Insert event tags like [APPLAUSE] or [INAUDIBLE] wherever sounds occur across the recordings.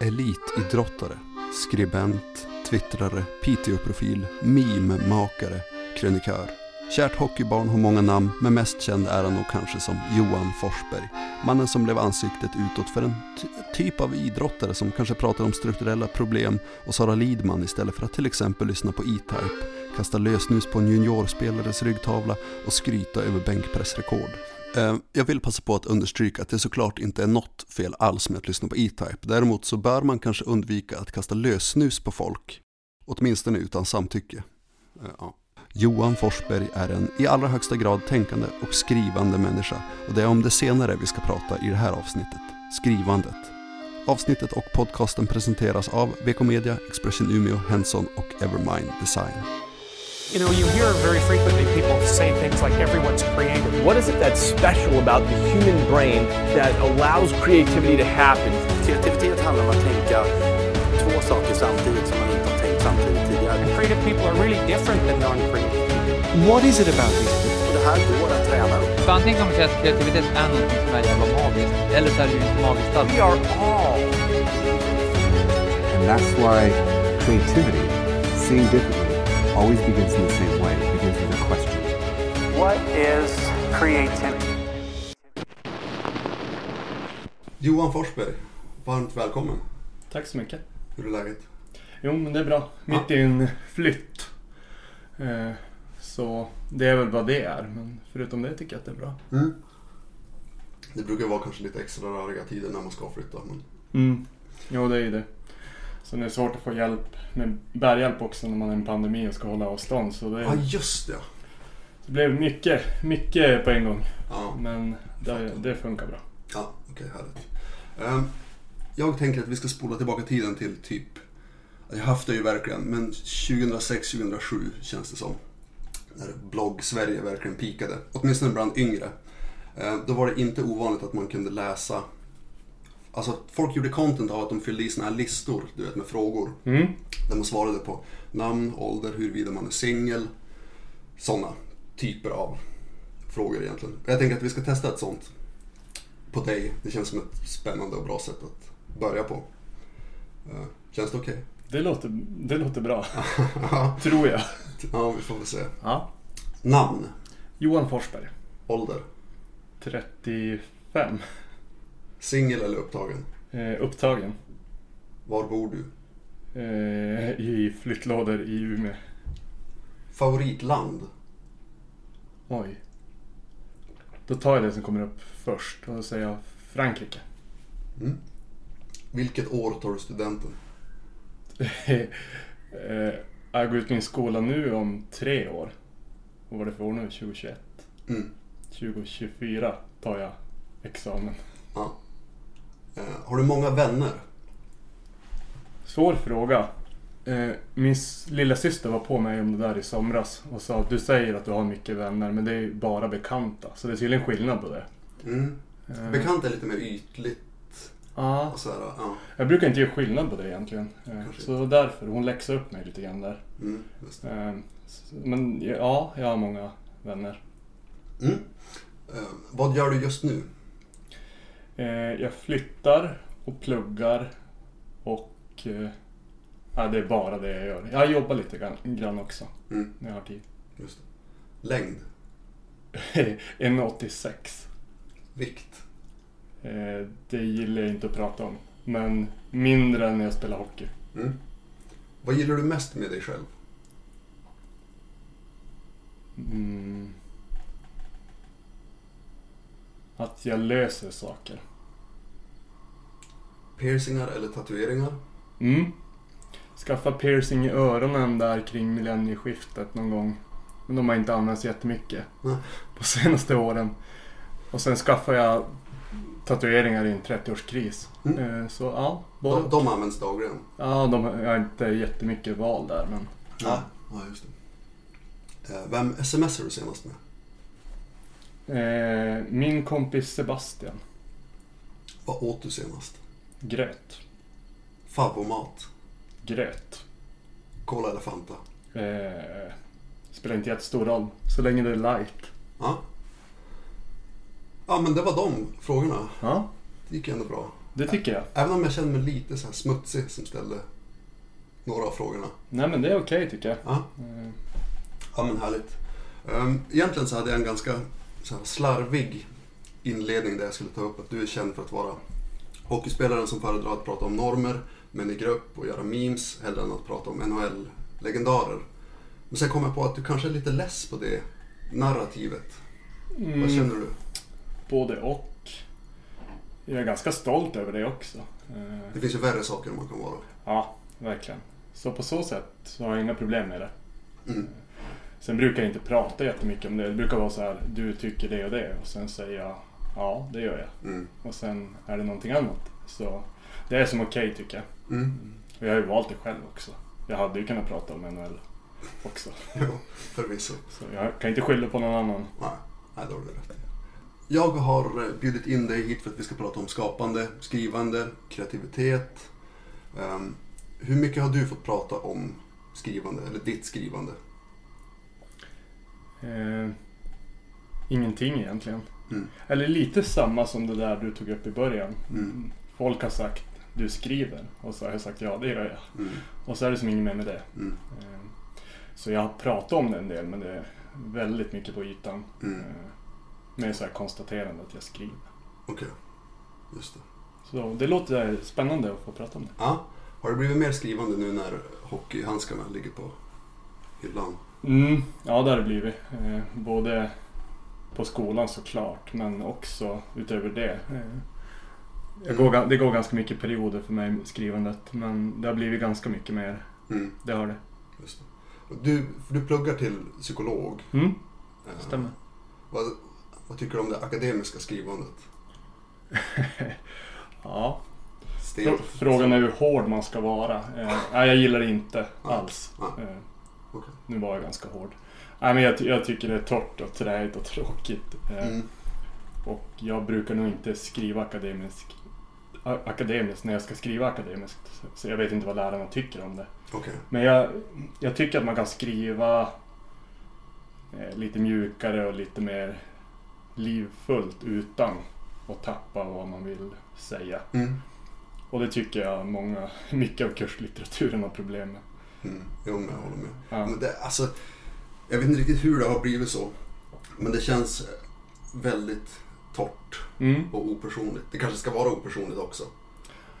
Elitidrottare, skribent, twittrare, Piteå-profil, meme-makare, krönikör. Kärt hockeybarn har många namn, men mest känd är han nog kanske som Johan Forsberg. Mannen som blev ansiktet utåt för en typ av idrottare som kanske pratar om strukturella problem och Sara Lidman istället för att till exempel lyssna på E-Type, kasta lösnus på en juniorspelares ryggtavla och skryta över bänkpressrekord. Eh, jag vill passa på att understryka att det såklart inte är något fel alls med att lyssna på E-Type. Däremot så bör man kanske undvika att kasta lössnus på folk. Åtminstone utan samtycke. Eh, ja. Johan Forsberg är en i allra högsta grad tänkande och skrivande människa. Och det är om det senare vi ska prata i det här avsnittet. Skrivandet. Avsnittet och podcasten presenteras av VK Media, Expression Umeå, Henson och Evermind Design. You know, you hear very frequently people say things like everyone's creative. What is it that's special about the human brain that allows creativity to happen? Kreativitet handlar om att tänka två saker samtidigt som man inte har tänkt samtidigt tidigare. And creative people are really different than non-creative people. What is it about these people? Och det här går att träna upp. För antingen kan man säga att kreativitet är någonting som är jävla magiskt, eller så är det ju inte magiskt alls. We are all And that's why creativity, seeing differently, always begins in the same way. It begins with a question. What is creativity? Johan Forsberg, varmt välkommen. Tack så mycket. Hur är läget? Jo, men det är bra. Mitt i en flytt. Eh, så det är väl vad det är. Men förutom det tycker jag att det är bra. Det brukar vara kanske lite extra röriga tider när man ska flytta. Men... Mm. Jo, det är ju det. Så det är svårt att få hjälp med bärhjälp också när man är i en pandemi och ska hålla avstånd. Så det, Ja, just det. det blev mycket, mycket på en gång. Ja, Men det, det funkar bra. ja okej, härligt. Ehm, jag tänker att vi ska spola tillbaka tiden till typ, jag höftar ju verkligen, men 2006-2007 känns det som. När blogg-Sverige verkligen pikade, åtminstone bland yngre. Ehm, då var det inte ovanligt att man kunde läsa Alltså folk gjorde content av att de fyllde i såna här listor, du vet med frågor. Mm. Där man svarade på namn, ålder, huruvida man är singel. Sådana typer av frågor egentligen. Jag tänker att vi ska testa ett sånt på dig. Det känns som ett spännande och bra sätt att börja på. Eh, Känns det okej? Det, låter, det låter bra. [LAUGHS] Tror jag. ja, vi får väl se. Ja. Namn, Johan Forsberg. ålder, 35. Singel eller upptagen? Eh, upptagen. Var bor du? Eh, I flyttlådor i Umeå. Favoritland? Oj. Då tar jag det som kommer upp först och då säger jag Frankrike. Vilket år tar du studenten? [LAUGHS] eh, jag går ut min skola nu om tre år. Vad var det för år nu? 2021? Mm. 2024 tar jag examen. Ja. Eh, Har du många vänner? Svår fråga. Eh, min lilla syster var på mig om det där i somras och sa att du säger att du har mycket vänner men det är ju bara bekanta. Så det är tydligen skillnad på det. Mm. Eh, Bekant är lite mer ytligt. Ja, ja. jag brukar inte ge skillnad på det egentligen. Kanske så därför, hon läxar upp mig lite grann där. Mm, Men ja, jag har många vänner. Mm. Vad gör du just nu? Eh, Jag flyttar och pluggar och eh, ja, det är bara det jag gör. Jag jobbar lite grann, också Mm, när jag har tid. just det. Längd, [LAUGHS] 1,86. vikt, Eh, Det gillar jag inte att prata om. Men mindre än när jag spelar hockey. mm. Vad gillar du mest med dig själv? Mm. Att jag löser saker. Piercingar eller tatueringar? Mm. Skaffa piercing i öronen där kring millennieskiftet någon gång. Men de har inte använts jättemycket Nej. på senaste åren. Och sen skaffade jag tatueringar i en 30-årskris. Mm. Eh, Så ja, både... De, de används dagligen. Ja, de jag har inte jättemycket val där men... Ja, ja just det. Eh, Vem smsar du senast med? Eh, min kompis Sebastian. Vad åt du senast? Gröt. Favomat? Gröt. Cola eller Fanta? Eh, spelar inte jättestor roll. Så länge det är light. Ja. Ja men det var de frågorna. Ja, Det gick ändå bra. Det tycker jag. Även om jag känner mig lite så här smutsig som ställde några av frågorna. Nej men det är okej tycker jag. Ja, Eh, ja men härligt. Ehm, Egentligen så hade jag en ganska så här slarvig inledning där jag skulle ta upp att du är känd för att vara hockeyspelaren som föredrar att prata om normer, men i grupp och göra memes hellre än att prata om NHL-legendarer. Men sen kom jag på att du kanske är lite less på det narrativet. Vad mm, känner du? Både och. Jag är ganska stolt över det också. Eh, Det finns ju värre saker man kan vara. Ja, verkligen. Så på så sätt så har jag inga problem med det. Mm. Sen brukar jag inte prata jättemycket om det. Det brukar vara så här, du tycker det och det. Och sen säger jag, ja det gör jag. Mm. Och sen är det någonting annat. Så det är som okej tycker jag. Mm. Och jag har ju valt det själv också. Jag hade ju kunnat prata om NHL också. [LAUGHS] Ja, förvisso. Så jag kan inte skylla på någon annan. Nej, nej, det har du rätt. Jag har eh, bjudit in dig hit för att vi ska prata om skapande, skrivande, kreativitet. Ehm, hur mycket har du fått prata om skrivande, eller ditt skrivande? Eh, ingenting egentligen. Mm. Eller lite samma som det där du tog upp i början. Mm. Folk har sagt du skriver och så har jag sagt ja det gör jag. Mm. Och så är det som inget mer med det. Mm. Eh, Så jag har pratat om det en del men det är väldigt mycket på ytan. Mm. Eh, Med så här konstaterande att jag skriver. Okej, just det. Så det låter spännande att få prata om det. Ja. Har det blivit mer skrivande nu när hockeyhandskarna ligger på hyllan? Mm, ja det har det blivit. Eh, både på skolan såklart men också utöver det. Jag går, det går ganska mycket perioder för mig skrivandet men det har blivit ganska mycket mer. Mm, Det har det. just det. Du, du pluggar till psykolog. Mm, Eh, stämmer. Vad, vad tycker du om det akademiska skrivandet? [LAUGHS] Ja. Stelt. Frå- Frågan är hur hård man ska vara. Eh, nej, jag gillar det inte alls. Eh, Okej. nu var jag ganska hård. Nej, men jag, jag tycker det är torrt och träigt och [LAUGHS] tråkigt. Eh, Mm. Och jag brukar nog inte skriva akademiskt, akademiskt när jag ska skriva akademiskt. Så jag vet inte vad lärarna tycker om det. Okej. Men jag, jag tycker att man kan skriva eh, lite mjukare och lite mer livfullt utan att tappa vad man vill säga. Mm. Och det tycker jag många, [LAUGHS] mycket av kurslitteraturen har problem med. Mm. Jo, men jag håller med. Ja. Men det, alltså, jag vet inte riktigt hur det har blivit så. Men det känns väldigt torrt Mm. och opersonligt. Det kanske ska vara opersonligt också.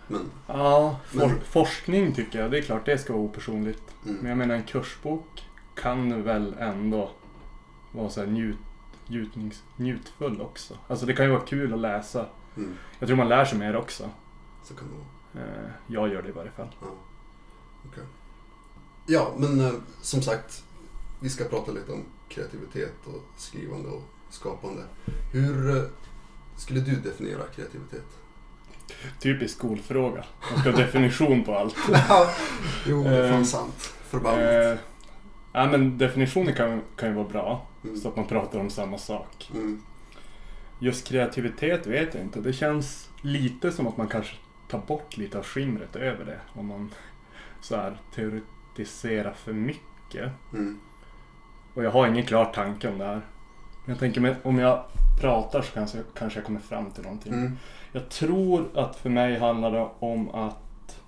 Men, Ja, for, Men- forskning tycker jag, det är klart det ska vara opersonligt. mm. Men jag menar en kursbok kan väl ändå vara så här njut, njutnings, njutfull också. Alltså det kan ju vara kul att läsa. Mm. Jag tror man lär sig mer också. Så kan det vara. Eh, jag gör det i varje fall. Ja. Okej. Ja, men eh, som sagt. Vi ska prata lite om kreativitet och skrivande och skapande. Hur eh, skulle du definiera kreativitet? Typisk skolfråga. Man ska ha definition på allt. [LAUGHS] jo, det är fan Eh, sant. Förbannat. Eh, ja, men definitioner kan, kan ju vara bra. Mm. Så att man pratar om samma sak. Mm. Just kreativitet vet jag inte. Det känns lite som att man kanske tar bort lite av skimret över det. Om man så här teoretiserar för mycket. Mm. Och jag har ingen klar tanke om det här. Men jag tänker mig, om jag pratar så kanske, kanske jag kommer fram till någonting. Mm. Jag tror att för mig handlar det om att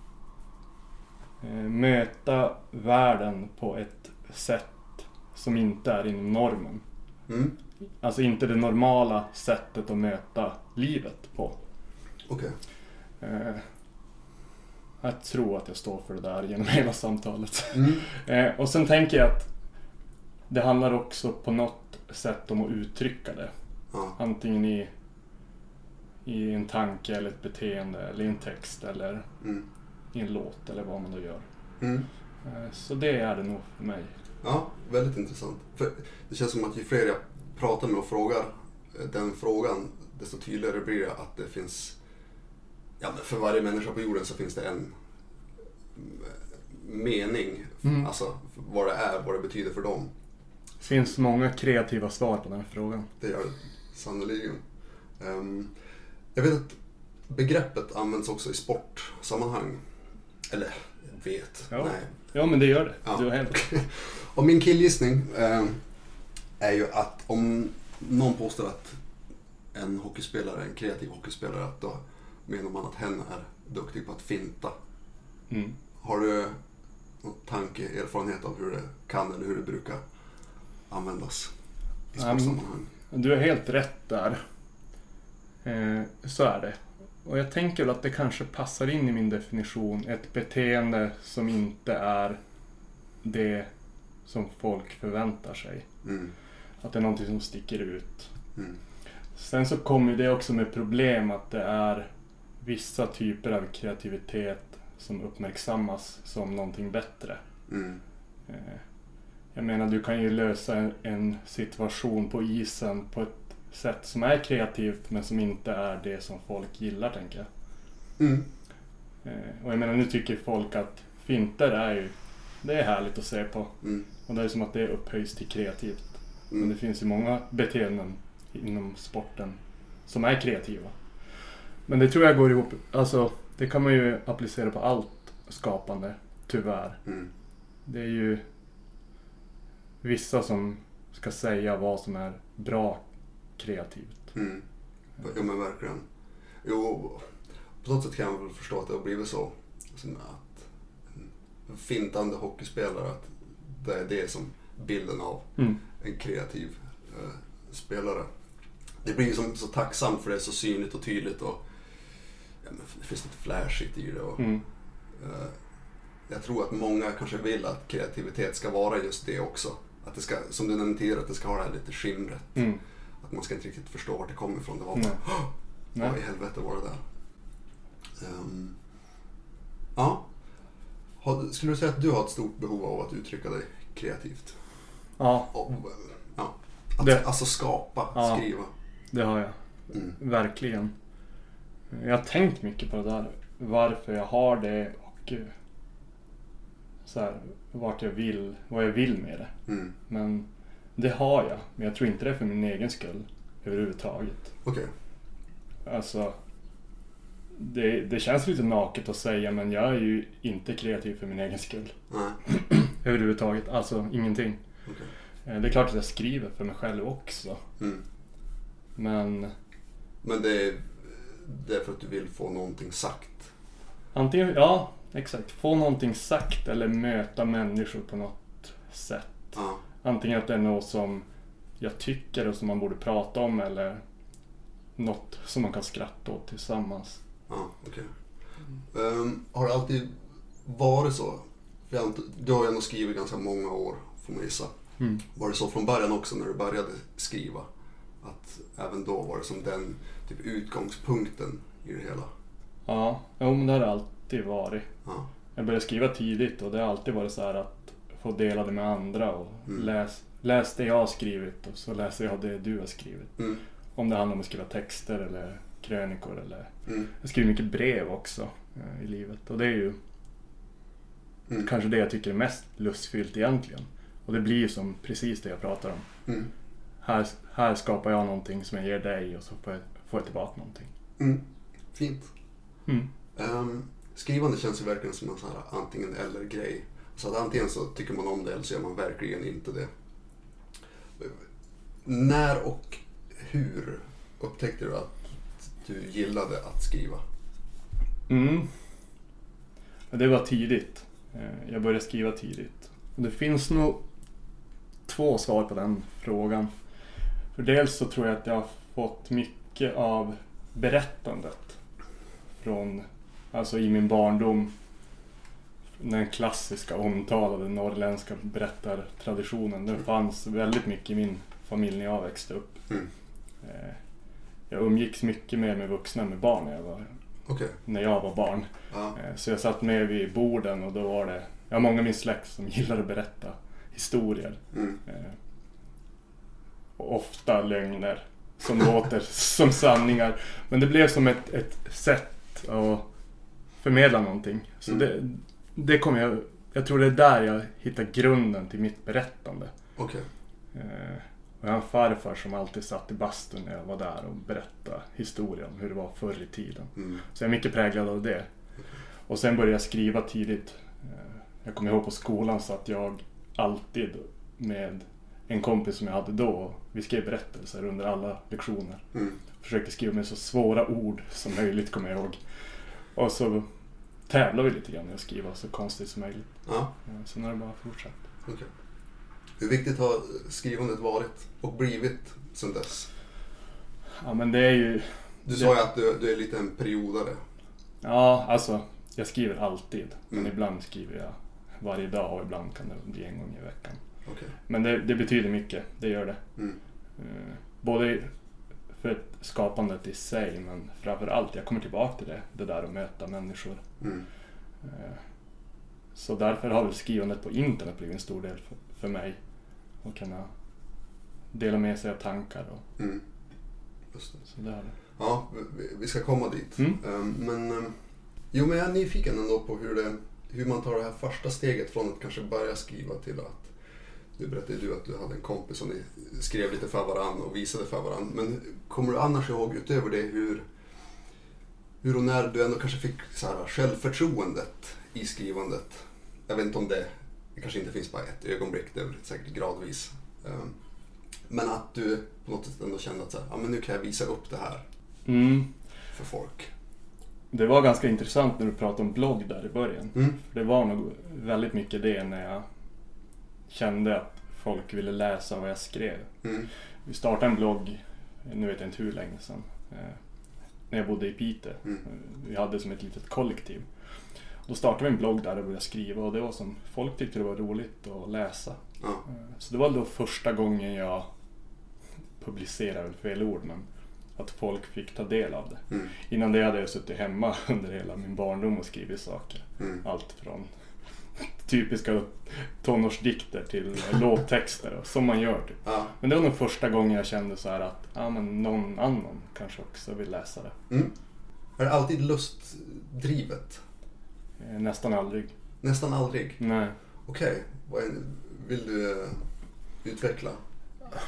eh, möta världen på ett sätt som inte är inom normen. Mm. Alltså inte det normala sättet att möta livet på. Okej. Eh, jag tror att jag står för det där genom [LAUGHS] hela samtalet. Mm. Eh, och sen tänker jag att det handlar också på något sätt om att uttrycka det. Ja. Antingen i, i en tanke eller ett beteende eller i en text eller Mm. i en låt eller vad man då gör. Mm. Eh, så det är det nog för mig. Ja, väldigt intressant. För det känns som att ju fler jag pratar med och frågar den frågan, desto tydligare blir det att det finns... Ja, för varje människa på jorden så finns det en mm, mening. Mm. Alltså vad det är, vad det betyder för dem. Det finns många kreativa svar på den här frågan. Det gör det sannoliken. Ehm, jag vet att begreppet används också i sportsammanhang. Eller, jag vet. Ja. Nej, Ja men det gör det. Ja. Du har helt [LAUGHS] Och min killgissning eh, är ju att om någon påstår att en hockeyspelare, en kreativ hockeyspelare, att då menar man att hen är duktig på att finta. Mm. Har du någon tanke, erfarenhet av hur det kan eller hur det brukar användas i sportsammanhang? Du har helt rätt där. Eh, så är det. Och jag tänker väl att det kanske passar in i min definition. Ett beteende som inte är det som folk förväntar sig. Mm. Att det är någonting som sticker ut. Mm. Sen så kommer det också med problem att det är vissa typer av kreativitet som uppmärksammas som någonting bättre. Mm. Eh, Jag menar, du kan ju lösa en, en situation på isen på ett sätt som är kreativt men som inte är det som folk gillar, tänker jag. Mm. Eh, Och jag menar, nu tycker folk att finter är ju, det är härligt att se på. Mm. Och det är som att det upphöjs till kreativt. Men det Mm. finns ju många beteenden inom sporten som är kreativa. Men det tror jag går ihop, alltså det kan man ju applicera på allt skapande, tyvärr. Mm. Det är ju vissa som ska säga vad som är bra kreativt. Mm. Jo men verkligen. Jo, på något sätt kan jag väl förstå att det har blivit så. Som att en fintande hockeyspelare, att det är det som bilden av Mm. en kreativ eh, spelare. Det blir ju som, så tacksamt för det är så synligt och tydligt och ja, det finns något flashigt i det. Och, Mm. eh, jag tror att många kanske vill att kreativitet ska vara just det också. Att det ska, som du nämnde tidigare, att det ska ha det här lite skimret. Mm. Att man ska inte riktigt förstå vart det kommer ifrån. Det var bara, "Åh, Nej. vad i helvete var det där? Ehm, ja. Skulle du säga att du har ett stort behov av att uttrycka dig kreativt? Ja, Och, ja. Att, Det- Alltså skapa, Ja. skriva. det har jag. Mm. Verkligen. Jag har tänkt mycket på det där. Varför jag har det och eh, så här, vart jag vill, vad jag vill med det. Mm. Men det har jag. Men jag tror inte det är för min egen skull överhuvudtaget. Okej. Alltså, det, det känns lite naket att säga men jag är ju inte kreativ för min egen skull. Nej. [CLEARS THROAT] Överhuvudtaget. Alltså ingenting. Okej. Eh, Det är klart att jag skriver för mig själv också. Mm. Men Men det är, det är för att du vill få någonting sagt. antingen, ja exakt. Få någonting sagt eller möta människor på något sätt. Ja. Antingen att det är något som jag tycker och som man borde prata om eller något som man kan skratta åt tillsammans. Ja, okej. Ehm, har det alltid varit så? Du har ju ändå skrivit ganska många år, får man gissa. Mm. Var det så från början också när du började skriva? Att även då var det som den typ utgångspunkten i det hela? Ja, jo, men det har det alltid varit. Ja. Jag började skriva tidigt och det har alltid varit så här att få dela det med andra och Mm. läs, läs det jag har skrivit och så läser jag det du har skrivit. Mm. Om det handlar om att skriva texter eller krönikor eller... Mm. Jag skriver mycket brev också eh, i livet och det är ju Mm. kanske det jag tycker är mest lustfyllt egentligen. Och det blir ju som precis det jag pratar om. Mm. Här, här skapar jag någonting som jag ger dig och så får jag, får jag tillbaka någonting. Mm. Fint. Mm. Skrivande känns ju verkligen som en sån här antingen eller grej. Så att antingen så tycker man om det eller så gör man verkligen inte det. När och hur upptäckte du att du gillade att skriva? Mm. Det var tidigt. Eh, jag började skriva tidigt. Det finns nog två svar på den frågan. För dels så tror jag att jag har fått mycket av berättandet från, alltså i min barndom, den klassiska omtalade norrländska berättartraditionen. Den fanns väldigt mycket i min familj när jag växte upp. Mm. Eh, Jag umgicks mycket mer med vuxna än med barn när jag var, Okej. när jag var barn. Ja. Eh, Så jag satt med vid borden och då var det, jag har många i min släkt som [LAUGHS] gillar att berätta historier. Mm. Eh, Och ofta lögner som låter [LAUGHS] som sanningar. Men det blev som ett, ett sätt att förmedla någonting. Så Mm. det, det kommer jag, jag tror det är där jag hittar grunden till mitt berättande. Okej. Eh, och jag har en farfar som alltid satt i bastun när jag var där och berättade historier om hur det var förr i tiden. Mm. Så jag är mycket präglad av det. Och sen började jag skriva tidigt. Eh, Jag kommer ihåg på skolan så att jag alltid med en kompis som jag hade då. Vi skrev berättelser under alla lektioner. Mm. Försökte skriva med så svåra ord som möjligt, kommer jag ihåg. Och så tävlade vi lite grann i att skriva så konstigt som möjligt. Ja, Eh, Sen har det bara fortsatt. okej. Hur viktigt har skrivandet varit och blivit sen dess? Ja, men det är ju... Du Det- sa ju att du, du är lite en periodare. Ja, alltså. Jag skriver alltid. Men Mm. ibland skriver jag varje dag och ibland kan det bli en gång i veckan. Okej. Men det, det betyder mycket, det gör det. Mm. Eh, Både för skapandet i sig men framförallt, jag kommer tillbaka till det, det där att möta människor. Mm. Eh, Så därför har väl skrivandet på internet blivit en stor del för, för mig. Att kunna dela med sig av tankar och Mm. Just det. så. Ja, vi- vi ska komma dit. Mm. Ehm, Men, ehm, jo, men jag är nyfiken ändå på hur, det, hur man tar det här första steget från att kanske börja skriva till att du berättade du att du hade en kompis som ni skrev lite för varann och visade för varann. Men kommer du annars ihåg utöver det hur, hur och när du ändå kanske fick så här, självförtroendet i skrivandet? Jag vet inte om det, det kanske inte finns bara ett ögonblick, det är väl säkert gradvis. Ehm, Men att du på något sätt ändå kände att så här, ja, men nu kan jag visa upp det här Mm. för folk. Det var ganska intressant när du pratade om blogg där i början. Mm. Det var nog väldigt mycket det när jag kände att folk ville läsa vad jag skrev. Mm. Vi startade en blogg, nu vet jag inte hur länge sedan, eh, när jag bodde i Piteå. Mm. Vi hade som ett litet kollektiv. Då startade vi en blogg där och började skriva och det var som, folk tyckte det var roligt att läsa. Eh, Så det var då första gången jag publicerade fel ord men att folk fick ta del av det. Mm. Innan det hade jag suttit hemma [LAUGHS] under hela min barndom och skrivit saker. Mm. Allt från typiska tonårsdikter till låttexter som man gör typ. Ja. Men det var nog första gången jag kände så här att ja, men någon annan kanske också vill läsa det. Mm. Är det alltid lustdrivet? Eh, Nästan aldrig. Nästan aldrig? Nej. Okej, är- vill du eh, utveckla?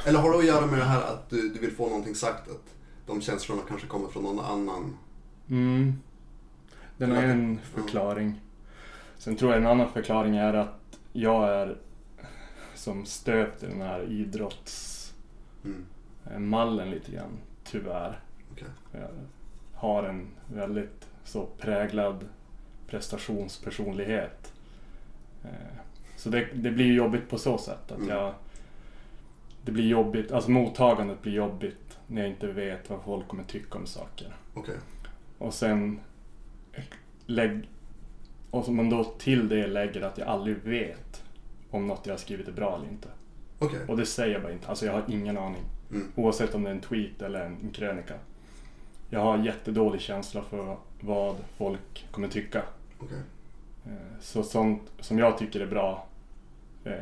Eller har det att göra med det här att du, du vill få någonting sagt? Att de känslorna kanske kommer från någon annan? Mm. Den är en förklaring. Sen tror jag en annan förklaring är att jag är som stöpt i den här idrottsmallen Mm. lite grann, tyvärr. Okej. Jag har en väldigt så präglad prestationspersonlighet. Eh, Så det, det blir jobbigt på så sätt att Mm. jag... Det blir jobbigt, alltså mottagandet blir jobbigt när jag inte vet vad folk kommer tycka om saker. Okej. Och sen lägg... Och så man då till det lägger att jag aldrig vet om något jag har skrivit är bra eller inte. Okej. Och det säger jag bara inte. Alltså jag har ingen aning. Mm. Oavsett om det är en tweet eller en, krönika. Jag har jättedålig känsla för vad folk kommer tycka. Okej. Eh, Så sånt som jag tycker är bra eh,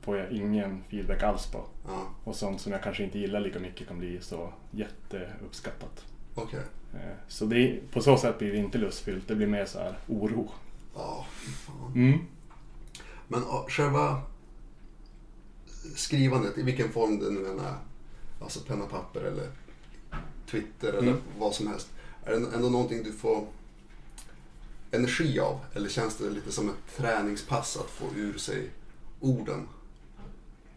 får jag ingen feedback alls på. Ja. Och sånt som jag kanske inte gillar lika mycket kan bli så jätteuppskattat. Okej. Eh, Så det, på så sätt blir det inte lustfyllt. Det blir mer så här oro. Ja, fan. Mm. Men själva skrivandet, i vilken form det nu än är, alltså penna och papper eller Twitter eller Mm. vad som helst. Är det ändå någonting du får energi av? Eller känns det lite som ett träningspass att få ur sig orden?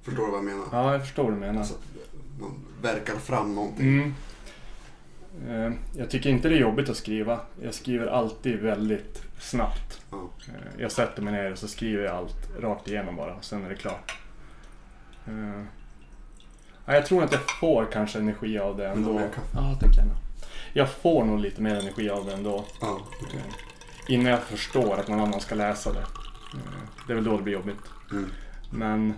Förstår du vad jag menar? Ja, jag förstår vad du menar. Alltså, man verkar fram någonting. Mm. Eh, Jag tycker inte det är jobbigt att skriva. Jag skriver alltid väldigt snabbt. Eh, Jag sätter mig ner och så skriver jag allt rakt igenom bara. Sen är det klart. Eh, ja, Jag tror att jag får kanske energi av det ändå. Ja, tack gärna. Jag får nog lite mer energi av det ändå. Eh, Innan jag förstår att någon annan ska läsa det. Det är väl då det blir jobbigt. Mm. Men...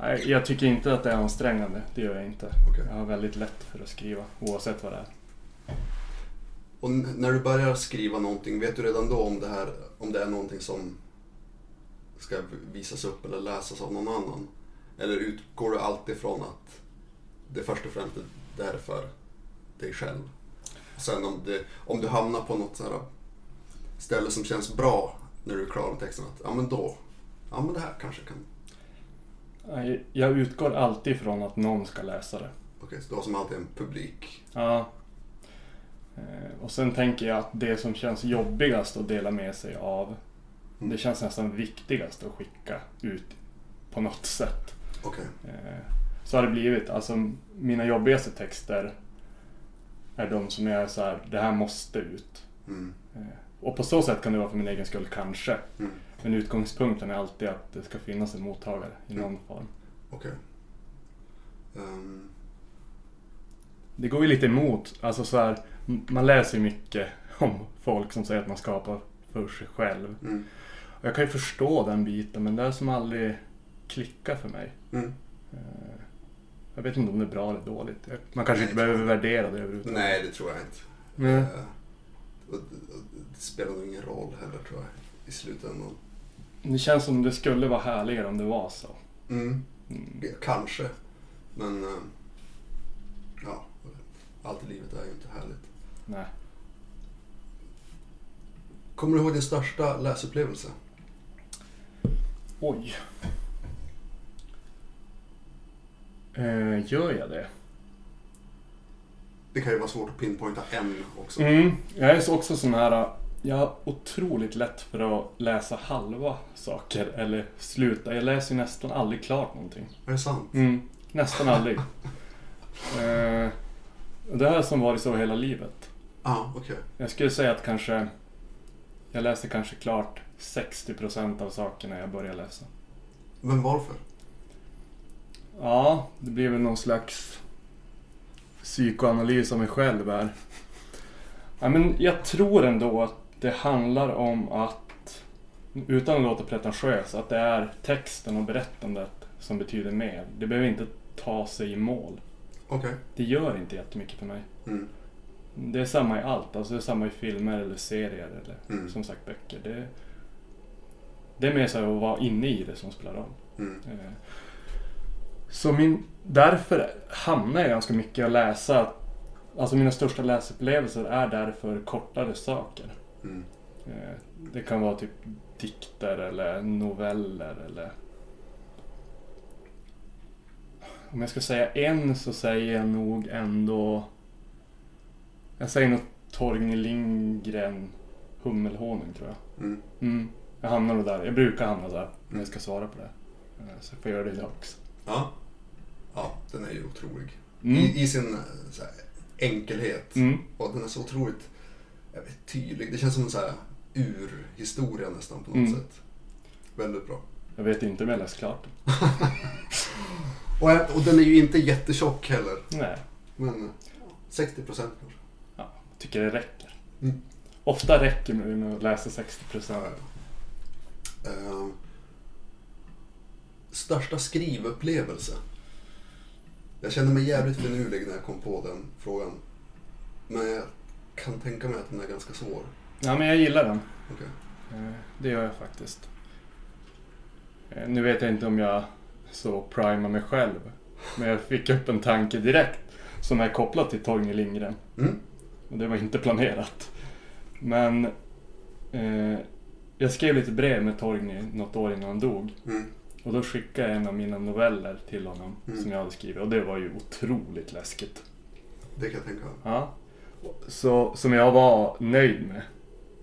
Nej, jag tycker inte att det är ansträngande. Det gör jag inte. Okej. Jag har väldigt lätt för att skriva oavsett vad det är. Och när du börjar skriva någonting, vet du redan då om det här, om det är någonting som ska visas upp eller läsas av någon annan? Eller utgår du alltid från att det först och främst det här är för dig själv? Och sen om, det, om du hamnar på något ställe som känns bra när du är klar med texten, att ja men då, ja men det här kanske kan, Jag utgår alltid från att någon ska läsa det. okej så du har som alltid en publik. Ja. Eh, Och sen tänker jag att det som känns jobbigast att dela med sig av, Mm. det känns nästan viktigast att skicka ut på något sätt. Okej. Eh, så har det blivit. Alltså mina jobbigaste texter är de som är så här, det här måste ut. Mm. Eh, och på så sätt kan det vara för min egen skull kanske. Mm. Men utgångspunkten är alltid att det ska finnas en mottagare i någon form. Okej. Ehm, Det går ju lite emot, alltså så här, man läser ju mycket [LAUGHS] om folk som säger att man skapar för sig själv. mm. Och jag kan ju förstå den biten men det är som aldrig klickar för mig. Mm. Eh, Jag vet inte om det är bra eller dåligt. Man kanske Nej, inte behöver värdera det överhuvudtaget. Nej, det tror jag inte. Nej. Eh, och, och, det spelar nog ingen roll heller tror jag i slutändan. Det känns som det skulle vara härligare om det var så. Mm. Mm. Kanske. Men eh, ja, allt i livet är ju inte härligt. Nej. Kommer du ihåg din största läsupplevelse? Oj. Eh, gör jag det? Det kan ju vara svårt att pinpointa en också. Mm, jag är så också sån här... Jag har otroligt lätt för att läsa halva saker eller sluta. Jag läser ju nästan aldrig klart någonting. Är det sant? Mm, nästan aldrig. [LAUGHS] eh, det har som varit så hela livet. Ja, okej. Jag skulle säga att kanske... Jag läser kanske klart 60% av sakerna jag börjar läsa. Men varför? Ja, det blir väl någon slags psykoanalys av mig själv här. Ja, men jag tror ändå att det handlar om att, utan att låta pretentiös, att det är texten och berättandet som betyder mer. Det behöver inte ta sig i mål. Okej. Det gör inte jättemycket för mig. Mm. Det är samma i allt. Alltså det är samma i filmer eller serier eller Mm. som sagt böcker. Det, det är mer så att vara inne i det som spelar roll. Mm. Eh, Så min, därför hamnar jag ganska mycket att läsa. Alltså mina största läsupplevelser är därför kortare saker. Mm. Eh, Det kan vara typ dikter eller noveller eller... Om jag ska säga en så säger jag nog ändå... Jag säger nog Torgny Lindgren Hummelhonung tror jag. Mm. Mm, jag hamnar nog där. Jag brukar hamna där när jag ska svara på det. Eh, Så jag får göra det idag också. Ja. Ja, den är ju otrolig. Mm. I, I sin eh, här, enkelhet. Mm. Och den är så otroligt jag vet, tydlig. Det känns som en så här urhistoria nästan på något Mm. sätt. Väldigt bra. Jag vet inte om jag läst klart. [LAUGHS] Och, och den är ju inte jättetjock heller. Nej, Men eh, 60 procent kanske. jag tycker det räcker. Mm. Ofta räcker det med att läsa 60 procent. Eh, största skrivupplevelse? Jag känner mig jävligt finurlig när jag kom på den frågan. Men jag kan tänka mig att den är ganska svår. Ja, men jag gillar den. Okej. Eh, Det gör jag faktiskt. Eh, Nu vet jag inte om jag så primar mig själv. Men jag fick upp en tanke direkt som är kopplad till Torgny Lindgren. Mm. Och det var inte planerat. Men eh, jag skrev lite brev med Torgny något år innan han dog. Mm. Och då skickade jag en av mina noveller till honom Mm. som jag hade skrivit. Och det var ju otroligt läskigt. Det kan jag tänka. Ja. Så, som jag var nöjd med.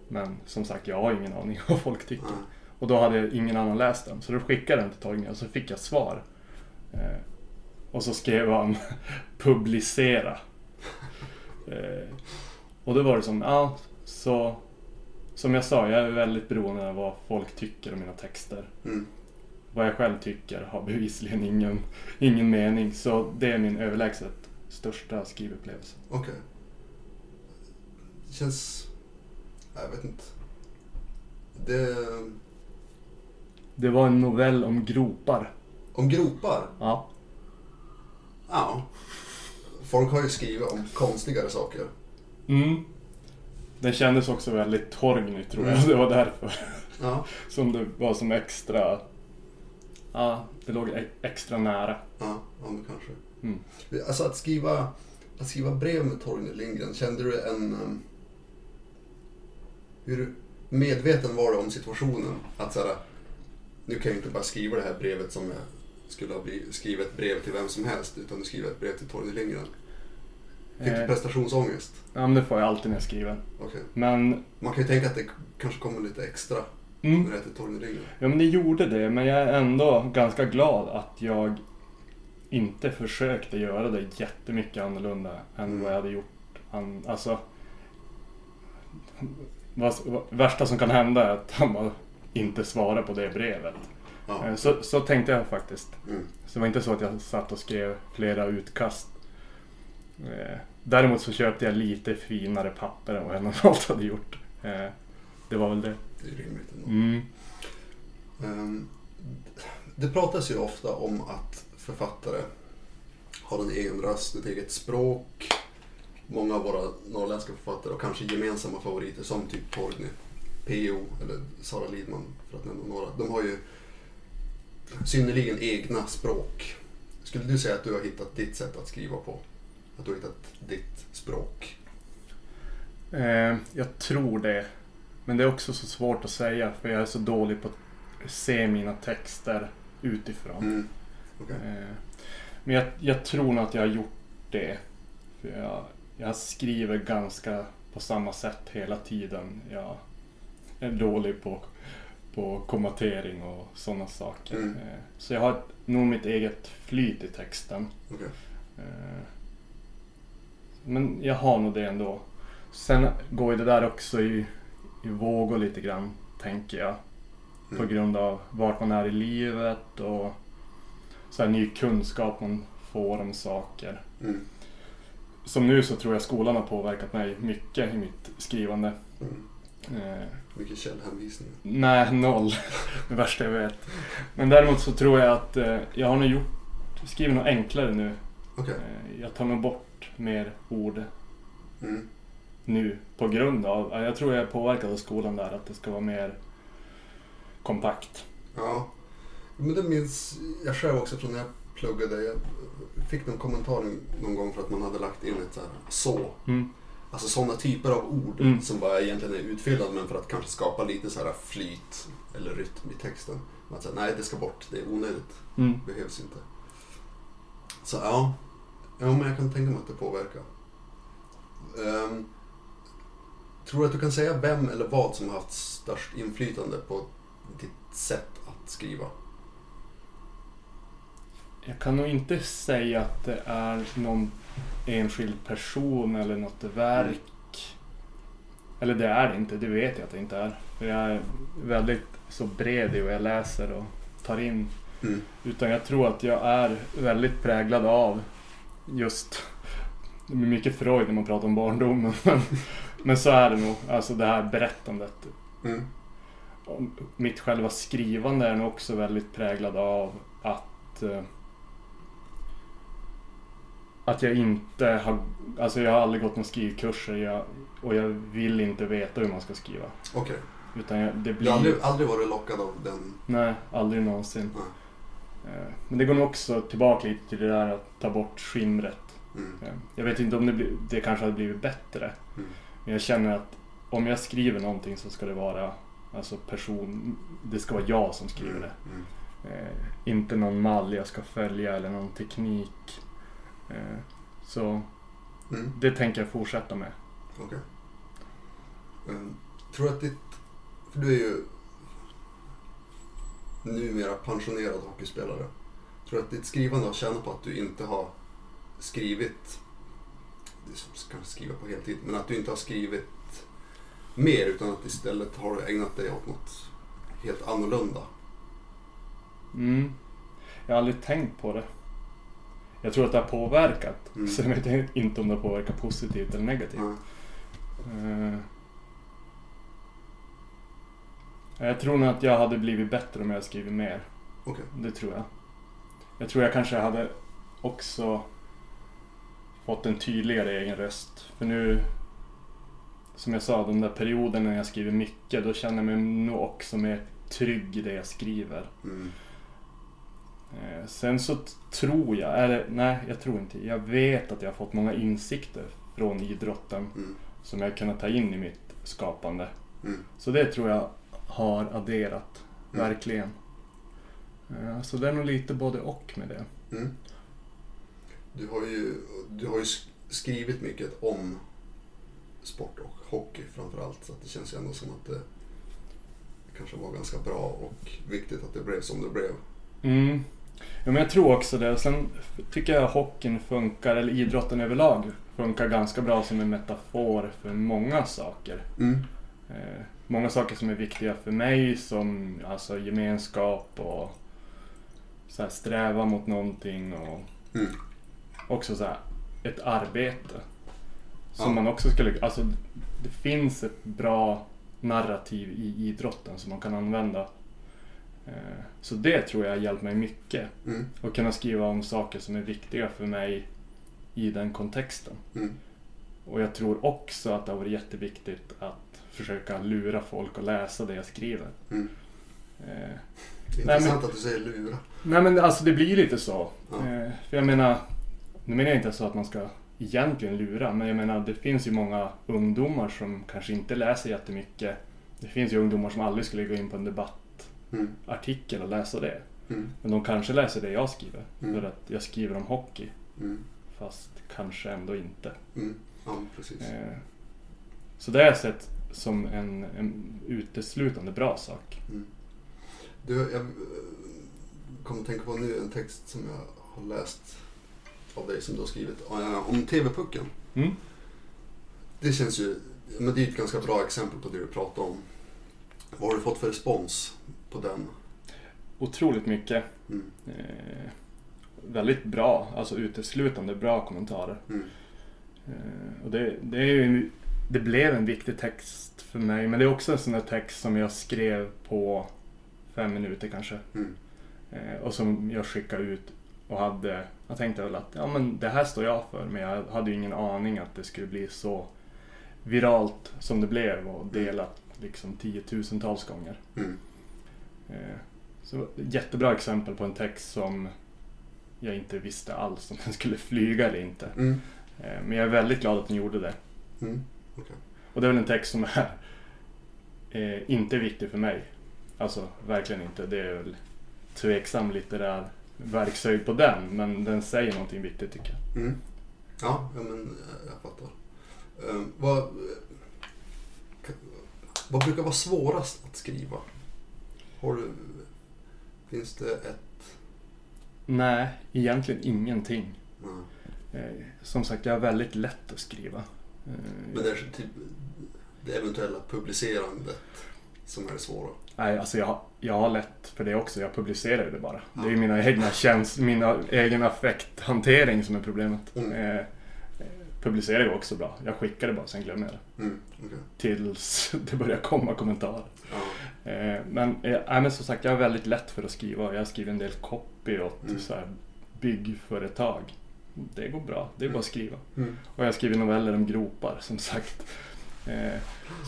Men som sagt, jag har ingen aning [LAUGHS] vad folk tycker. Ja. Och då hade ingen annan läst den. Så då skickade jag den till Torgny och så fick jag svar. Eh, och så skrev han [LAUGHS] publicera. [LAUGHS] Eh, och då var det som, ja, så som jag sa, jag är väldigt beroende av vad folk tycker om mina texter. Mm. Vad jag själv tycker har bevisligen ingen, ingen mening. Så det är min överlägset största skrivupplevelse. Okej. Känns... Jag vet inte. Det... Det var en novell om gropar. Om gropar? Ja. Ja. Folk har ju skrivit om konstigare saker. Mm. Den kändes också väldigt Torgny tror jag. Mm. Det var därför. Ja. Som det var som extra... Ja, det låg e- extra nära. Ja, ja men kanske. Mm. Alltså att skriva, att skriva brev med Torgny Lindgren, kände du en... Hur medveten var du om situationen? Att så här, nu kan jag inte bara skriva det här brevet som jag skulle ha skrivit ett brev till vem som helst, utan du skriver ett brev till Torgny Lindgren. Fick du Eh, prestationsångest? ja, men det får jag alltid när jag skriver. Okej. Men Man kan ju tänka att det kanske kommer lite extra. Mm. när det hette Torgny Ja men det gjorde det, men jag är ändå ganska glad att jag inte försökte göra det jättemycket annorlunda än Mm. vad jag hade gjort. an- Alltså, vad, vad, värsta som kan hända är att han bara inte svarar på det brevet. Ja. Eh, Så, så tänkte jag faktiskt. Mm. Så det var inte så att jag satt och skrev flera utkast. Eh, Däremot så köpte jag lite finare papper än vad jag normalt hade gjort. Eh, Det var väl det. Det är rimligt ändå. Mm. Ehm, Det pratas ju ofta om att författare har en egen röst, ett eget språk. Många av våra norrländska författare och kanske gemensamma favoriter som typ Torgny, P.O. eller Sara Lidman för att nämna några. De har ju synnerligen egna språk. Skulle du säga att du har hittat ditt sätt att skriva på? Att du har hittat ditt språk? Eh, jag tror det. Men det är också så svårt att säga för jag är så dålig på att se mina texter utifrån. Mm. Okej. Eh, men jag, jag tror nog att jag har gjort det. För jag, jag skriver ganska på samma sätt hela tiden. Jag är dålig på, på kommatering och sådana saker. Mm. Eh, så jag har nog mitt eget flyt i texten. Okej. Eh, Men jag har nog det ändå. Sen går ju det där också i, i vågor lite grann, tänker jag. På Mm. grund av vart man är i livet och så här ny kunskap man får om saker. Mm. Som nu så tror jag skolan har påverkat mig mycket i mitt skrivande. Mm. Eh, Mycket källhänvisningar. nej, noll. Det värsta jag vet. Men däremot så tror jag att eh, jag har nog gjort, skrivit något enklare nu. Okej. Eh, jag tar nog bort mer ord Mm. nu på grund av, ja, jag tror jag är påverkad av skolan där att det ska vara mer kompakt. Ja, men det minns jag själv också från när jag pluggade. Jag fick någon kommentar någon gång för att man hade lagt in ett så här så. Mm. Alltså sådana typer av ord Mm. som bara egentligen är utfyllnad men för att kanske skapa lite så här flyt eller rytm i texten. Att säga, nej det ska bort, det är onödigt, Mm. behövs inte. Så ja, ja men jag kan tänka mig att det påverkar. Ehm, tror du att du kan säga vem eller vad som har haft störst inflytande på ditt sätt att skriva? Jag kan nog inte säga att det är någon enskild person eller något verk. Eller det är det inte, det vet jag att det inte är. För jag är väldigt så bred i vad jag läser och tar in. Mm. Utan jag tror att jag är väldigt präglad av just det blir mycket Freud när man pratar om barndomen. [LAUGHS] Men, men så är det nog. Alltså det här berättandet. Mm. Mitt själva skrivande är nog också väldigt präglad av att eh, att jag inte har, alltså jag har aldrig gått några skrivkurser jag, och jag vill inte veta hur man ska skriva. Okej. Utan jag, det Du blir... har aldrig, aldrig varit lockad av den? Nej, aldrig någonsin. Nej. Eh, Men det går nog också tillbaka lite till det där att ta bort skimret. Mm. Eh, Jag vet inte om det, blir, det kanske hade blivit bättre. Mm. Men jag känner att om jag skriver någonting så ska det vara alltså person, det ska vara jag som skriver det. Mm. Eh, inte någon mall jag ska följa eller någon teknik. Eh, så Mm. det tänker jag fortsätta med. Okej. Um, tror du att ditt... För du är ju numera pensionerad hockeyspelare. Tror du att ditt skrivande har tjänat på att du inte har skrivit... Det är svårt att skriva på heltid, men att du inte har skrivit mer utan att istället har du ägnat dig åt något helt annorlunda. Mm. Jag har aldrig tänkt på det. Jag tror att det har påverkat. Mm. Jag vet inte om det har påverkat positivt eller negativt. Ja. Eh, Jag tror nog att jag hade blivit bättre om jag hade skrivit mer. Okej. Det tror jag. Jag tror jag kanske hade också fått en tydligare egen röst. För nu, som jag sa, den där perioden när jag skriver mycket, då känner jag mig nog också mer trygg i det jag skriver. Mm. Eh, Sen så tror jag, eller nej jag tror inte, jag vet att jag har fått många insikter från idrotten Mm. som jag kunnat ta in i mitt skapande. Mm. Så det tror jag har adderat, Mm. verkligen. Eh, Så det är nog lite både och med det. Mm. Du har ju, du har ju sk- skrivit mycket om sport och hockey framförallt. Så att det känns ju ändå som att det kanske var ganska bra och viktigt att det blev som det blev. Ja, men jag tror också det. Sen tycker jag hockeyn funkar, eller idrotten överlag, funkar ganska bra som en metafor för många saker. Mm. Eh, många saker som är viktiga för mig som alltså, gemenskap och så här, sträva mot någonting och Mm. också så här, ett arbete. Som Ja. man också skulle, alltså det finns ett bra narrativ i idrotten som man kan använda. Eh, Så det tror jag har hjälpt mig mycket. Mm. Att kunna skriva om saker som är viktiga för mig i den kontexten. Mm. Och jag tror också att det har varit jätteviktigt att försöka lura folk att läsa det jag skriver. Mm. Eh, Det är intressant att du säger lura. Nej men alltså det blir lite så. Ja. Eh, för jag menar, nu menar jag inte så att man ska egentligen lura, men jag menar det finns ju många ungdomar som kanske inte läser jättemycket. Det finns ju ungdomar som aldrig skulle gå in på en debattartikel Mm. och läsa det. Mm. Men de kanske läser det jag skriver. Mm. För att jag skriver om hockey. Mm. Fast kanske ändå inte. Mm. Ja, precis. Eh, så det har jag sett som en, en uteslutande bra sak. Du, jag eh, kommer att tänka på nu en text som jag har läst av dig som du har skrivit eh, om TV-pucken. Mm. Det känns ju, men det är ett ganska bra exempel på det du pratar om. Vad har du fått för respons på den? Otroligt mycket. Mm. Eh, väldigt bra, alltså uteslutande bra kommentarer. Mm. Eh, och det, det, är ju, det blev en viktig text för mig, men det är också en sån där text som jag skrev på fem minuter kanske. Mm. Eh, och som jag skickade ut och hade, jag tänkte väl att ja, men det här står jag för, men jag hade ju ingen aning att det skulle bli så viralt som det blev och delat liksom tiotusentals gånger. Mm. Eh, Så jättebra exempel på en text som jag inte visste alls om den skulle flyga eller inte. Mm. Eh, Men jag är väldigt glad att den gjorde det. Mm. Och det är väl en text som är eh, inte viktig för mig. Alltså verkligen inte. Det är väl tveksam litterär verkshöjd på den. Men den säger någonting viktigt tycker jag. Mm. Ja, ja, men jag fattar. Um, vad, vad brukar vara svårast att skriva? Har du, finns det ett... Nej, egentligen ingenting. Eh, Som sagt, jag är väldigt lätt att skriva. Eh, Men det är typ det eventuella publicerandet som är det svåra. Nej, alltså jag, jag har lätt för det också. Jag publicerar ju det bara. Det är Ja. mina egna känslor, mina egen affekthantering som är problemet. Mm. Eh, publicerar ju också bra. Jag skickar det bara, sen glömmer jag det. Mm. okej. Tills [LAUGHS] det börjar komma kommentarer. Ja. Eh, men, eh, men som sagt, jag har väldigt lätt för att skriva. Jag har skrivit en del copy åt Mm. så här, byggföretag. Det går bra, det är bara att skriva. Mm. Och jag har skrivit noveller om gropar, som sagt. Eh,